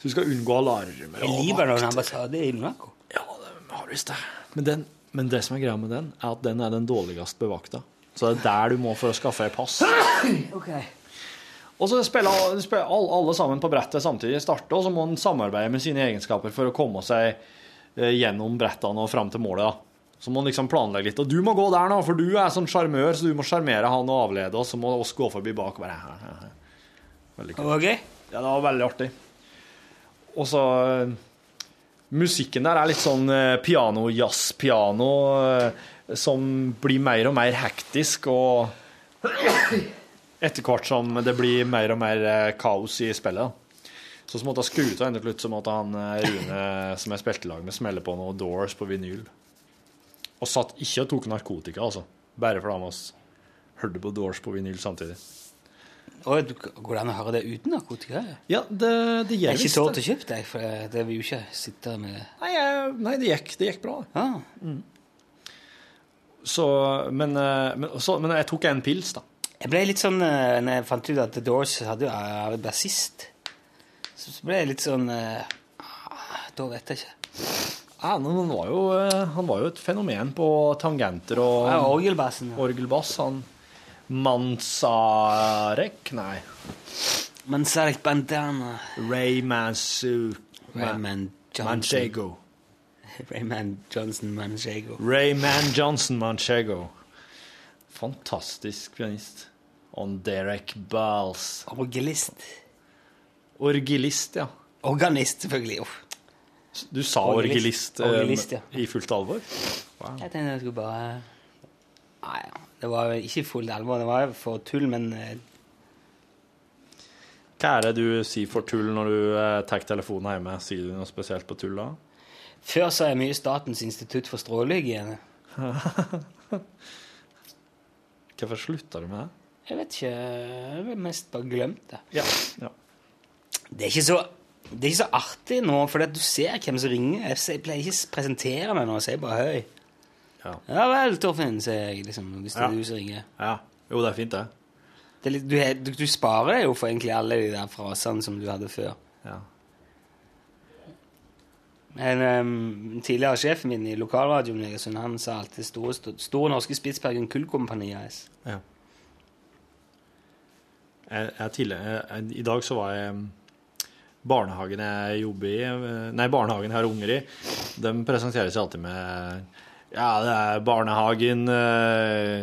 Så du skal unngå alarmer. Er Libanon ambassade i Monaco? Ja, det har visst det. Men, den, men det som er greia med den, er at den er den dårligst bevakta. Så det er der du må for å skaffe deg pass. Okay. Og så spiller, spiller alle, alle sammen på brettet samtidig starte, og så må en samarbeide med sine egenskaper for å komme seg eh, gjennom brettene og fram til målet. da. Så må han liksom planlegge litt. Og du må gå der nå, for du er sånn sjarmør, så du må sjarmere han og avlede oss, så må oss gå forbi bak. og Bare, Veldig kult. gøy? Ja, det var veldig artig. Og så eh, Musikken der er litt sånn eh, piano, jazz-piano, eh, som blir mer og mer hektisk, og etter hvert som det blir mer og mer kaos i spillet. Så så måtte jeg skru av enda til slutt, så måtte han Rune, som jeg spilte lag med, smelle på noe Doors på vinyl. Og satt ikke og tok narkotika, altså. Bare fordi vi oss hørte på Doors på vinyl samtidig. Går det an å høre det uten narkotika? Ja, det, det Jeg gjør er ikke visst tålt det. å kjøpe deg, for det vil jo ikke sitte med Nei, jeg, nei det, gikk, det gikk bra. ah. Så, men, eh, men, så, men jeg tok en pils, da. Jeg ble litt sånn eh, Når jeg fant ut at The Doors hadde jo uh, bassist, så så ble jeg litt sånn eh, ah, Da vet jeg ikke. Ja, men han, var jo, eh, han var jo et fenomen på tangenter og Ja, orgelbassen. Ja. orgelbass. Han Mansarek Nei. Manzarek Bandana. Ray Mansu... Rayman. Manchego. Rayman Johnson Manchego. Rayman Johnson Manchego. Fantastisk pianist. Og Derek Balls. Orgelist. Orgelist, ja. Organist, selvfølgelig. Uff. Du sa Orgelist. orgelist, eh, ja. i fullt alvor? Jeg tenkte jeg skulle bare Nei. Det var ikke fullt alvor. Det var for tull, men eh, Hva er det du sier for tull når du eh, tar telefonen hjemme? Sier du noe spesielt på tull da? før sa jeg mye Statens institutt for strålehygiene. Hvorfor slutta du med det? Jeg vet ikke. Jeg har mest bare glemt det. Ja. ja. Det er ikke så, det er ikke så artig nå, for du ser hvem som ringer. Jeg pleier ikke å presentere meg nå, jeg sier bare høy. Ja. Ja vel, Torfinn, sier jeg liksom, hvis det Ja. er du som ringer. ja. Jo, det er fint, det. Det er litt, du, du, sparer deg jo for egentlig alle de der frasene som du hadde før. Ja. En um, tidligere sjefen min i lokalradioen i Egersund, han sa alltid Store, store Norske Spitsbergen Kullkompani AS. ja. Jeg, jeg jeg, jeg, I dag så var jeg Barnehagen jeg jobber i, eh, nei, barnehagen jeg har unger i, de presenterer seg alltid med Ja, det er barnehagen eh,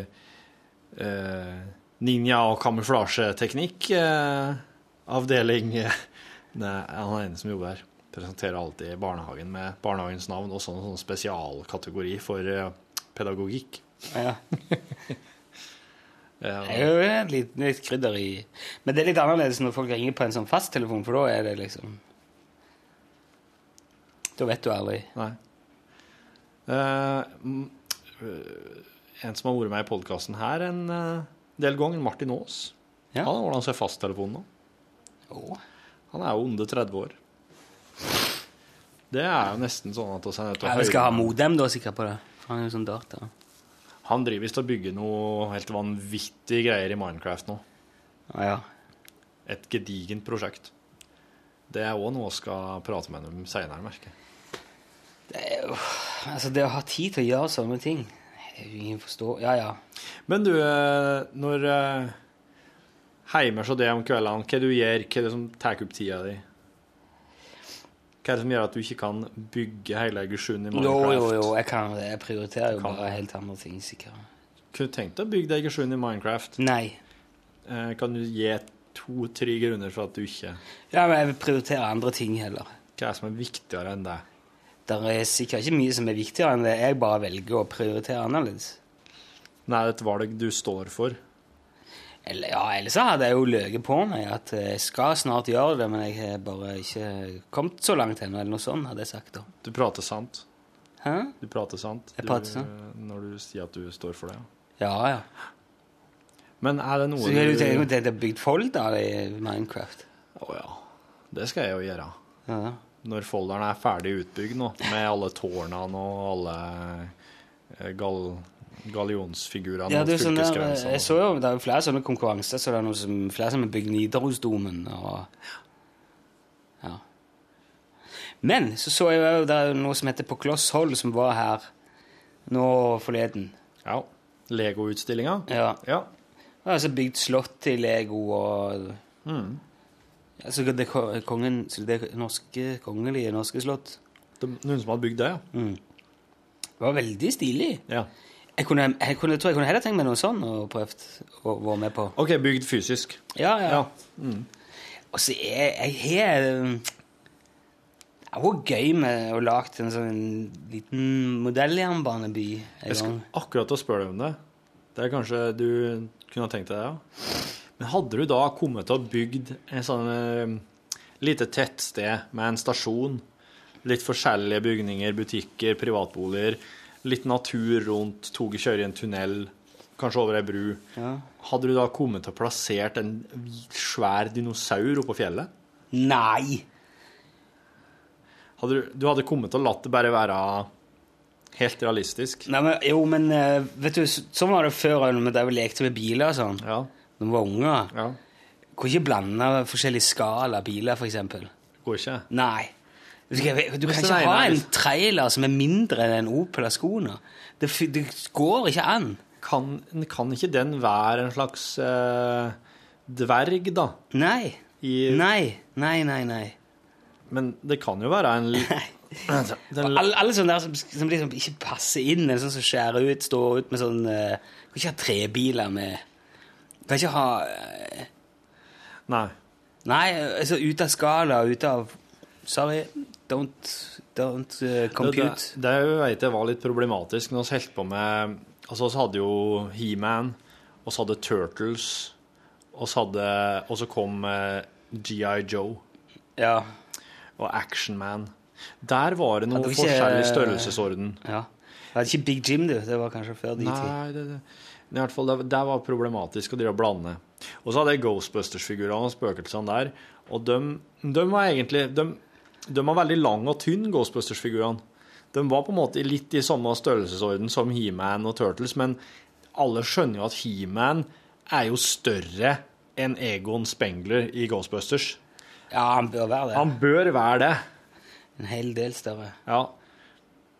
eh, Ninja- og kamuflasjeteknikk. Eh, avdeling Nei, han er en som jobber her. Presenterer alltid barnehagen med barnehagens navn og sånn, sånn spesialkategori for eh, pedagogikk. Ja. Ja, Det er jo et litt, litt krydder i Men det er litt annerledes når folk ringer på en sånn fasttelefon, for da er det liksom Da vet du aldri. Nei. Eh, en som har vært med i podkasten her en uh, del ganger, Martin Aas. Ja. Han har ordna seg fasttelefon nå. Oh. Han er jo under 30 år. Det er jo nesten sånn at vi skal ha modem, da, sikkert, på det. For han er jo sånn data. Han driver visst og bygger noe helt vanvittige greier i Minecraft nå. Ja. Et gedigent prosjekt. Det er òg noe vi skal prate med dem seinere, merker jeg. Det er jo Altså, det å ha tid til å gjøre sånne ting Ingen forstår Ja, ja. Men du, eh, når eh, Heimer så det om kveldene, hva du gjør, hva er det som tar opp tida di? Hva er det som gjør at du ikke kan bygge hele Egersund i Minecraft? jo, jo. jo, Jeg kan det. Jeg prioriterer jo bare helt andre ting, sikkert. Kunne du tenkt deg å bygge deg Egersund i Minecraft? Nei. Eh, Kan du gi to-tre grunner for at du ikke Ja, men jeg vil prioritere andre ting heller. Hva er det som er viktigere enn det? Det er sikkert ikke mye som er viktigere enn det. Jeg bare velger å prioritere annerledes. Nei, det er et valg du står for. Eller, ja, ellers så hadde jeg jo løyet på meg at jeg skal snart gjøre det, men jeg har bare ikke kommet så langt ennå, eller noe sånt, hadde jeg sagt da. Du prater sant. Hæ? Du prater sant. Jeg prater du, sant. Når du sier at du står for det. Ja, ja. Men er det noe Så har du tenkt at jeg har bygd folder i Minecraft? Å ja. Det skal jeg jo gjøre. Ja. Når folderen er ferdig utbygd nå, med alle tårnene og alle eh, gal gallionsfigurene Ja, mot fylkesgrensene. jeg så jo, det er jo flere sånne konkurranser, så det er noe som, flere som har bygd Nidarosdomen og Ja. Men så så jeg jo det er noe som heter På kloss hold, som var her nå forleden. Ja. Lego-utstillinga. Ja. Ja. Altså bygd slott i Lego og Mm. Altså det kongen det norske, kongelige norske slott. Det noen som hadde bygd det, ja. Mm. Det var veldig stilig. ja. Jeg kunne, jeg kunne, tror jeg kunne heller tenkt meg noe sånn og prøvd å være med på. OK, bygd fysisk. Ja, ja. Ja. Og så er jeg har Det er gøy med å lage en sånn liten modelljernbaneby Jeg skal akkurat å spørre deg om det. Det er kanskje du kunne ha tenkt deg det, ja. Men hadde du da kommet til å bygd en sånn eh, lite tettsted med en stasjon, litt forskjellige bygninger, butikker, privatboliger, litt natur rundt, toget kjører i en tunnel, kanskje over ei bru, Ja. hadde du da kommet til å plassert en svær dinosaur oppå fjellet? Nei! Hadde du, du hadde kommet til å latt det bare være helt realistisk? Nei, men, jo, men eh, vet du, sånn var det før da vi lekte med biler og sånn. Ja. Når vi var unger. ja. Kunne ikke blande forskjellige skala biler, eksempel. Går ikke? Nei. Du, skal, du kan ikke ha en trailer som er mindre enn en Opel Ascona. Det, det går ikke an. Kan, kan ikke den være en slags uh, dverg, da? Nei. I, Nei, nei, nei. nei. Men det kan jo være en Nei. den, Alle, alle sånne der som, som liksom ikke passer inn, eller sånn som skjærer ut, står ut med sånn uh, Kan ikke ha trebiler med Kan ikke ha uh, Nei. Nei, altså ut av skala, ut av Sorry, don't, don't uh, compute. Det, det, det vet jeg var litt problematisk når vi holdt på med Altså, vi hadde jo He-Man, og så hadde Turtles, og så kom uh, GI Joe Ja. og Action Man. Der var det noe ikke- forskjellig størrelsesorden. ja. Det var ikke Big Jim, du. Det var kanskje før de. Nei, det, det, i hvert fall, det, det var problematisk å drive og blande. Og så hadde jeg Ghostbusters-figurene og spøkelsene der. Og de, de var egentlig de, de var veldig lang og tynn, Ghostbusters-figurene. De var på en måte litt i samme størrelsesorden som He-Man og Turtles, men alle skjønner jo at He-Man er jo større enn Egon Spengler i Ghostbusters. Ja, han bør være det. Han bør være det. En hel del større. Ja.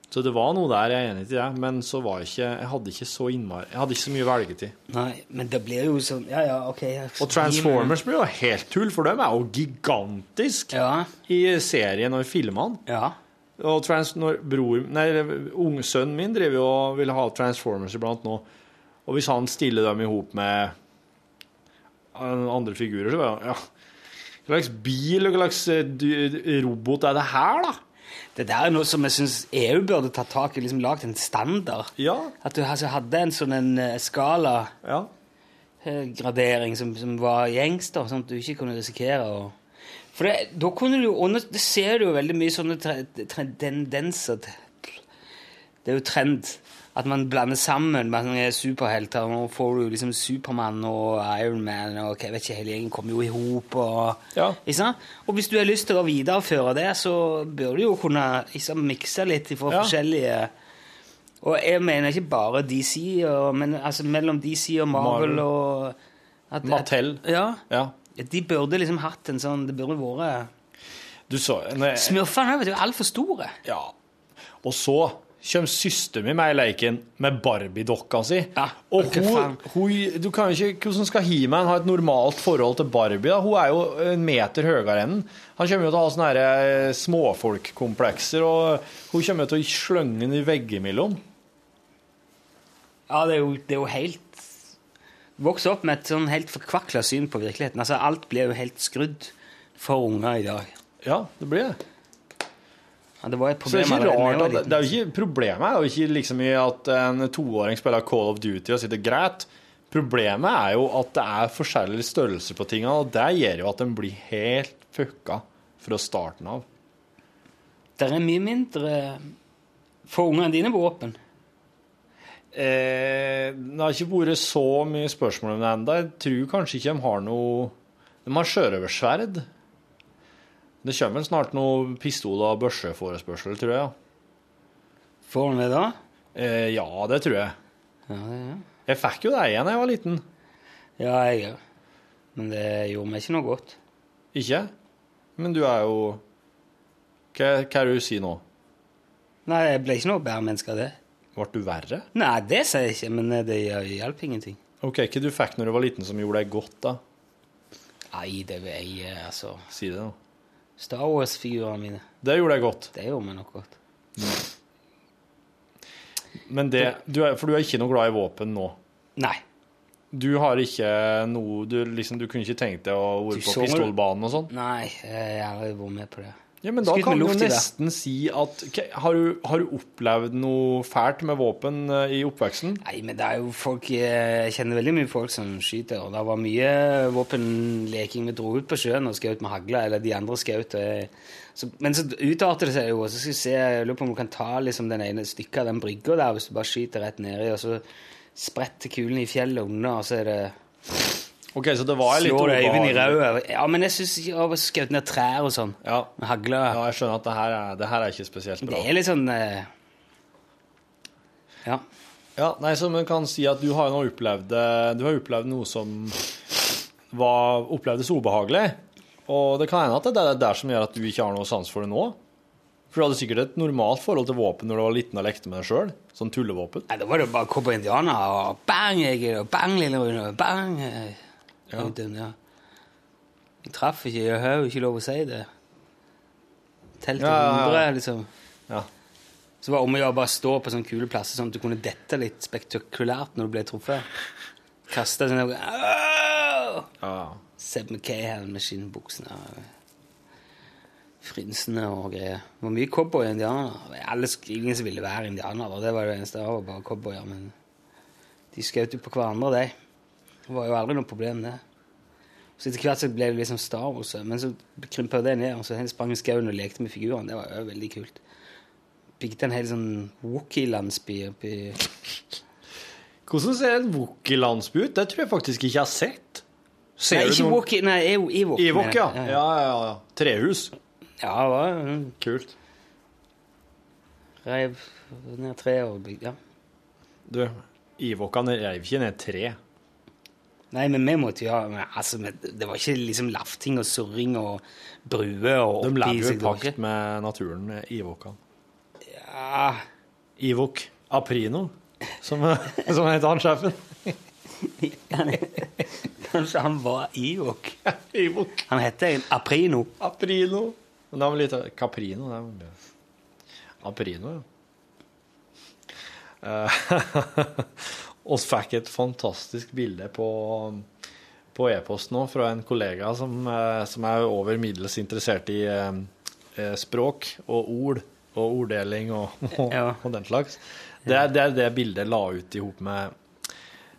Så det var noe der, jeg er enig i det, men så var jeg ikke Jeg hadde ikke så innmari Jeg hadde ikke så mye velgetid. Nei, men det blir jo sånn Ja, ja, ok. Og Transformers blir jo helt tull, for de er jo gigantisk Ja. i serien og i filmene. Ja. Og trans, når bror, nei, unge sønnen min driver jo og vil ha Transformers iblant nå. Og hvis han stiller dem i hop med andre figurer, så bare ja, Hva slags bil og hva slags eh, robot er det her, da? Det der er noe som jeg syns EU burde ta tak i. liksom Lagd en standard. Ja. At du altså hadde en sånn en eh, skala ja. eh, gradering som, som var gjengs, da, sånn at du ikke kunne risikere å For det, da kunne du nå- Det ser du jo veldig mye sånne tre, tre, tendenser til. Det er jo trend. At man blander sammen med superhelter. Nå får du liksom Supermann og Ironman og jeg vet ikke, hele gjengen kommer jo i hop. Og, Ja. og hvis du har lyst til å videreføre det, så bør du jo kunne liksom, mikse litt fra Ja. forskjellige Og jeg mener ikke bare DC, og, men altså mellom DC og Marvel, Marvel. og at, Mattel. At, ja. ja. De burde liksom hatt en sånn Det burde vært Smurfene er jo altfor store. Ja. Og så kommer søsteren min med i leken med Barbie-dokka si. Ja, og hun, hun du kan jo ikke, Hvordan skal He-Man ha et normalt forhold til Barbie? da? Hun er jo en meter høyere enn. Han kommer jo til å ha sånne eh, småfolkkomplekser, og hun kommer jo til å slønge den i veggimellom. Ja, det er jo, det er jo helt Vokse opp med et sånn helt forkvakla syn på virkeligheten. Altså, Alt blir jo helt skrudd for unger i dag. Ja, det blir det. Ja, det var et Så det er jo ikke allerede rart det, det er jo ikke, Problemet er jo ikke liksom i at en toåring spiller Call of Duty og sitter greit. Problemet er jo at det er forskjellig størrelse på tingene, og det gjør jo at den blir helt fucka fra starten av. Det er mye mindre for ungene dine våpen. Eh, det har ikke vært så mye spørsmål om det ennå. Jeg tror kanskje ikke de har noe De har sjørøversverd. Det kommer vel snart noe pistol- og børseforespørsel, tror jeg. Får han det da? Eh, ja, det tror jeg. Ja, det ja. Jeg fikk jo det igjen da jeg var liten. ja jeg òg. Men det gjorde meg ikke noe godt. Ikke? Men du er jo Hva, hva er det du sier nå? Nei, jeg ble ikke noe bedre menneske av det. Ble du verre? Nei, det sier jeg ikke, men det hjalp ingenting. Ok, Hva du fikk når du var liten som gjorde deg godt, da? Nei, det vil jeg, eh, altså Si det, da. Star Wars-figurene mine. Det gjorde jeg godt. Det gjorde meg nok godt. Men det, du er, For du er ikke noe glad i våpen nå? Nei. Du har ikke noe Du, liksom, du kunne ikke tenkt deg å være på pistolbanen og sånn? Nei, jeg har aldri vært med på det. Ja, men da kan du nesten si at okay, har, du, har du opplevd noe fælt med våpen eh, i oppveksten? Nei, men det er jo folk eh, Jeg kjenner veldig mye folk som skyter, og det var mye våpenleking. Vi dro ut på sjøen og skjøt med hagle, eller de andre skjøt. Men så utarter det seg jo, og så skal vi se Jeg lurer på om du kan ta liksom den ene stykket av den brygga der, hvis du bare skyter rett nedi, og så spretter kulen i fjellet under, og så er det Ok, så det var litt Slår Øyvind i ræva. Ja, men jeg syns ikke å skjøt ned trær og sånn Ja. med hagle ja, jeg skjønner at det her er, det her er ikke spesielt bra. Det er litt sånn eh, Ja. Ja, nei, så man kan si at du har nå opplevd, eh, du har opplevd noe som var, opplevdes ubehagelig. Og det kan hende at det er det der som gjør at du ikke har noe sans for det nå. For du hadde sikkert et normalt forhold til våpen når du var liten og lekte med det sjøl? Sånn tullevåpen? Nei, Da var det bare cowboy indianer og bang, jeg, og bang, lille Rune, bang. Ja. Uten, ja. Jeg traff ikke, jeg har jo ikke lov å si det. Ja, ja, ja. liksom. Ja. Så var det om å gjøre bare stå på sånne kule plasser, sånn at du kunne dette litt spektakulært når du ble truffet. Kaste sånn ja. Seb McCahan med skinnbuksene frynsene og greier. Det var mye cowboy og indianer. Alle, ingen som ville være indianer, det var det eneste. Det var bare cowboyer. Men de skjøt jo på hverandre, de. Det var jo aldri noe problem, det. Så etter hvert så ble det liksom Star Wars, men så krympa det ned. Og så sprang i skauen og lekte med figurene. Det var jo veldig kult. Bygde en hel sånn Wookie-landsby oppi Hvordan ser en Wookie-landsby ut? Det tror jeg faktisk ikke jeg har sett. Ser Nei, du ikke noen- Wookie, nei, Evo- Ewok. Ewok, ja. Ja, ja, ja. Trehus. Ja, det var mm, Kult. Reiv ned tre og bygde Ja. Du, Ewokene reiv ikke ned tre. Nei, men vi måtte jo ha altså, Det var ikke liksom lafting og surring og bruer og De oppi jo i pakt med naturen, Ewokene. ikke- Ja, Ivok Aprino, som, som heter han sjefen. kanskje han var Ivok. Ivok. Han heter Aprino. Aprino. Men det var litt Caprino. Det var Aprino, ja. Eh, oss fikk et fantastisk bilde på, på e-post nå fra en kollega som, eh, som er over middels interessert i eh, eh, språk og ord og orddeling og, og, Ja. og den slags. Det er det, det bildet jeg la ut i hop med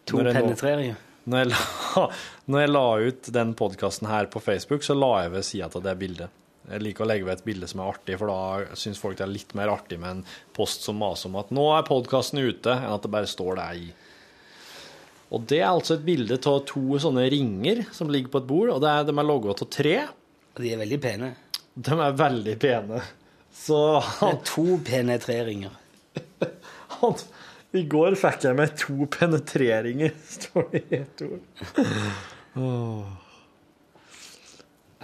To penetreringer. når jeg, la, når jeg la ut den podkasten her på Facebook, så la jeg ved sida av det bildet. Jeg liker å legge ved et bilde som er artig, for da syns folk det er litt mer artig med en post som maser om at 'nå er podkasten ute', enn at det bare står der i. Og det er altså et bilde av to sånne ringer som ligger på et bord, og det er, de er logga av tre. Og de er veldig pene. De er veldig pene. Så Det er to penetreringer. han I går fikk jeg meg to penetreringer, står det i ett ord.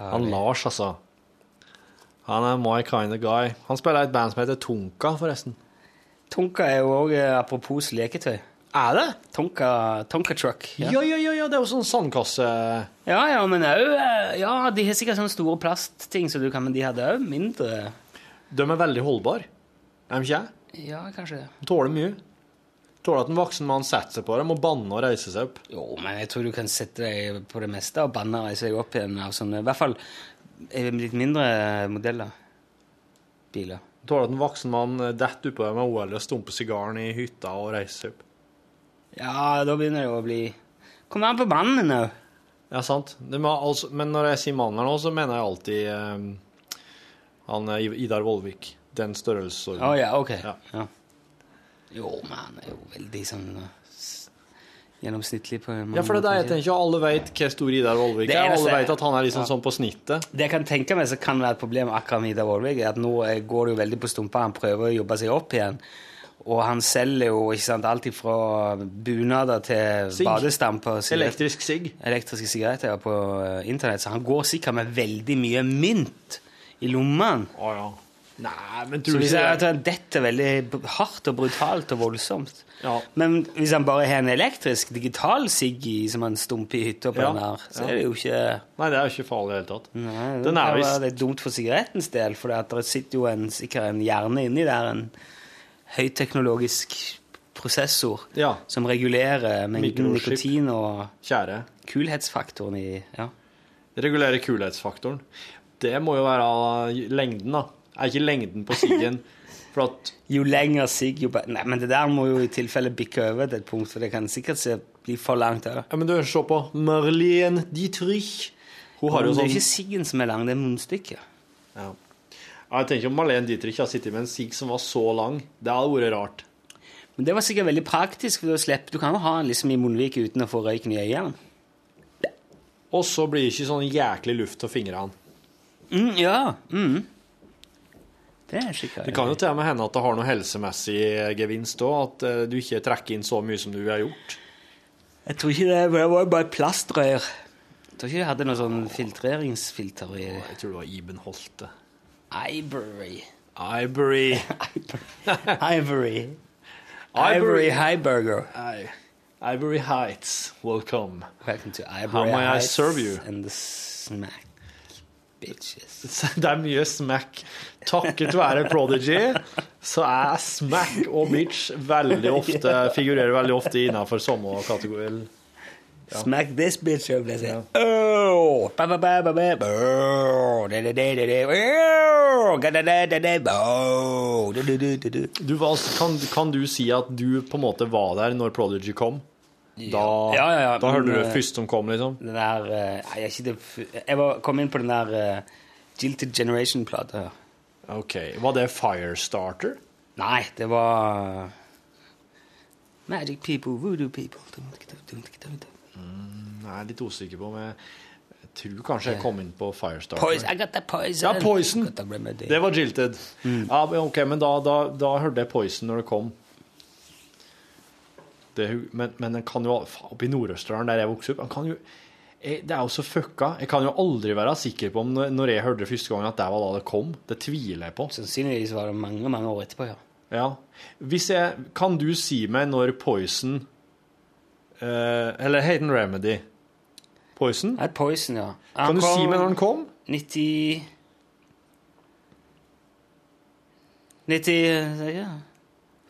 Han Lars, altså. Han er my kind of guy. Han spiller i et band som heter Tonka, forresten. Tonka er jo òg, apropos leketøy Er det? Tonka, Tonka Truck. Ja, ja, ja, ja det er jo sånn sandkasse... Ja, ja, men òg Ja, de har sikkert sånne store plastting, så du kan, men de hadde òg mindre De er veldig holdbare. Er de ikke? Ja, kanskje det. De tåler mye. Tåler at en voksen mann setter seg på dem og banner og reiser seg opp. Jo, men jeg tror du kan sette deg på det meste og banne og reise deg opp igjen av sånne I hvert fall eh, litt mindre modeller. Biler. Tåler at en voksen mann detter oppå dem med OL og stumper sigaren i hytta og reiser seg opp. Ja, da begynner det å bli Kommer an på mannen òg. Ja, sant. Altså, men når jeg sier mannen her nå, så mener jeg alltid eh, han eh, Idar Vollvik. Den størrelsesorden. Å ja, ok. Ja. Ja. Jo, men han er jo veldig sånn uh, gjennomsnittlig på mange Ja, for det er det jeg tenker, alle vet hvor stor Idar Vollvik er. Alle vet at han er liksom Ja. sånn på snittet. Det jeg kan tenke meg så kan være et problem akkurat med Idar Vollvik, er at nå eh, går det jo veldig på stumpa. Han prøver å jobbe seg opp igjen. Og han selger jo ikke sant, alt fra bunader til badestamper. Elektrisk sigg. Elektriske sigaretter ja, på eh, internett. Så han går sikkert med veldig mye mynt i lommene. Oh, ja. Nei, men Så tror du hvis jeg, han detter veldig hardt og brutalt og voldsomt. Ja. Men hvis han bare har en elektrisk, digital sigg som han stumper i hytta på Ja, den her, så er det jo ikke Nei, det er jo ikke farlig i det hele tatt. Nei, det er vist... dumt for sigarettens del, for det sitter jo en, sikkert en hjerne inni der, en høyteknologisk prosessor Ja. som regulerer mengden nikotin og Kjære. kulhetsfaktoren i ja. Regulerer kulhetsfaktoren. Det må jo være lengden, da. Er ikke lengden på siggen at Jo lenger sigg, jo bedre. Nei, men det der må jo i tilfelle bikke over til et punkt, for det kan sikkert se, bli for langt Eller? Ja, men du, se på Marlene Dietrich. Hun har jo Det er sånn ikke siggen som er lang, det er munnstykket. ja. Jeg tenker om Marlene Dietrich har sittet med en sigg som var så lang. Det hadde vært rart. Men det var sikkert veldig praktisk, for slipper du kan jo ha den liksom i munnviken uten å få røyken i øynene. Og så blir det ikke sånn jæklig luft til fingrene. Mm, ja. Mm. Det er sikkert Det kan jo til og med hende at det har noe helsemessig gevinst òg, at eh, du ikke trekker inn så mye som du har gjort. Jeg tror ikke det, det var bare et plastrør. Jeg tror ikke jeg hadde noe sånn filtreringsfilter i Jeg tror det var Iben Holte. Ivory. Ivory. Ivory. Ivory. Highburger. Ivory Heights, welcome. Welcome to Ivory How may I serve you? And the smack bitches. Det er mye smack. Takket være Prodigy så er smack og bitch veldig ofte figurerer veldig ofte innenfor samme kategori. Smack this bitch. Ja. Oh, ba ba ba ba ba. Oh, da da da da da. Oh, ga da da da da. Oh, du kan, kan du si at du på en måte var der når Prodigy kom? Da, Ja, ja, ja, da hørte du eh, det først som kom, liksom? Den der eh, jeg Jeg var, kom inn på den der uh, Jilted Generation-plata. Ok, Var det Firestarter? Nei, det var Magic people, voodoo people. Jeg er litt usikker på om jeg jeg tror kanskje jeg kom inn på Firestar. Poison, I got that poison. Ja, Poison. Det var Jilted. Mm. Ja, ok, men da, da, da hørte jeg Poison når det kom. Det, men, men den kan jo Oppi Oppe i Nord-Østerdalen, der jeg vokste opp jo, jeg, Det er jo så fucka. Jeg kan jo aldri være sikker på om når jeg hørte det første gang at det var da det kom. Det tviler jeg på. Sannsynligvis var det mange mange år etterpå, ja. Ja. Hvis jeg, kan du si meg når Poison Eller Hayden Remedy Poison? Nei, Poison, ja. Kan du si meg når den kom? 90 90 Ja,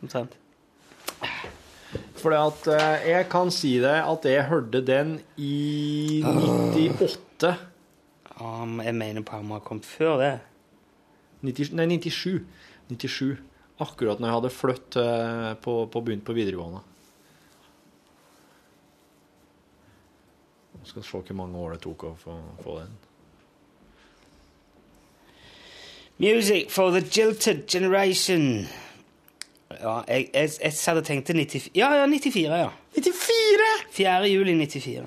omtrent. Fordi at eh, jeg kan si deg at jeg hørte den i 98. Um, jeg mener på han må ha kommet før det. 90, nei, 97. 97. Akkurat når jeg hadde flytt eh, på, på begynt på videregående. Skal se hvor mange år det tok å få, få den. Music for the jilted generation. Ja, jeg, jeg, jeg hadde tenkt til 94 Ja, ja, 94, ja. 94! 4. juli 94.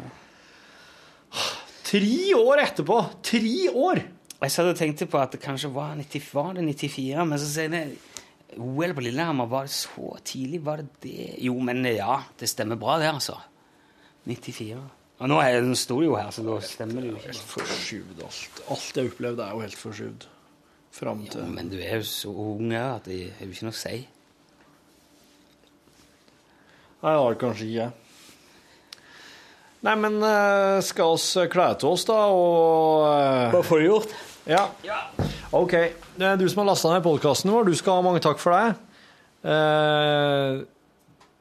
Tre år etterpå! Tre år! Jeg satt og tenkte på at det kanskje var, 90, var det 94, men så sier jeg OL på Lillehammer, var det så tidlig? Var det det? Jo, men ja, det stemmer bra, det, altså. 94. Og nå, er, den sto jo her, så da stemmer det jo ikke. Forskyvd alt. Alt jeg opplevde, er jo helt forskyvd. Fram til ja, men du er jo så ung her at det er jo ikke noe å si. Nei, det har det kanskje ikke. Nei, men eh, skal oss kle til oss, da, og eh, Hva får du gjort? Ja. OK. Du som har lasta ned podkasten vår. Du skal ha mange takk for det. Eh,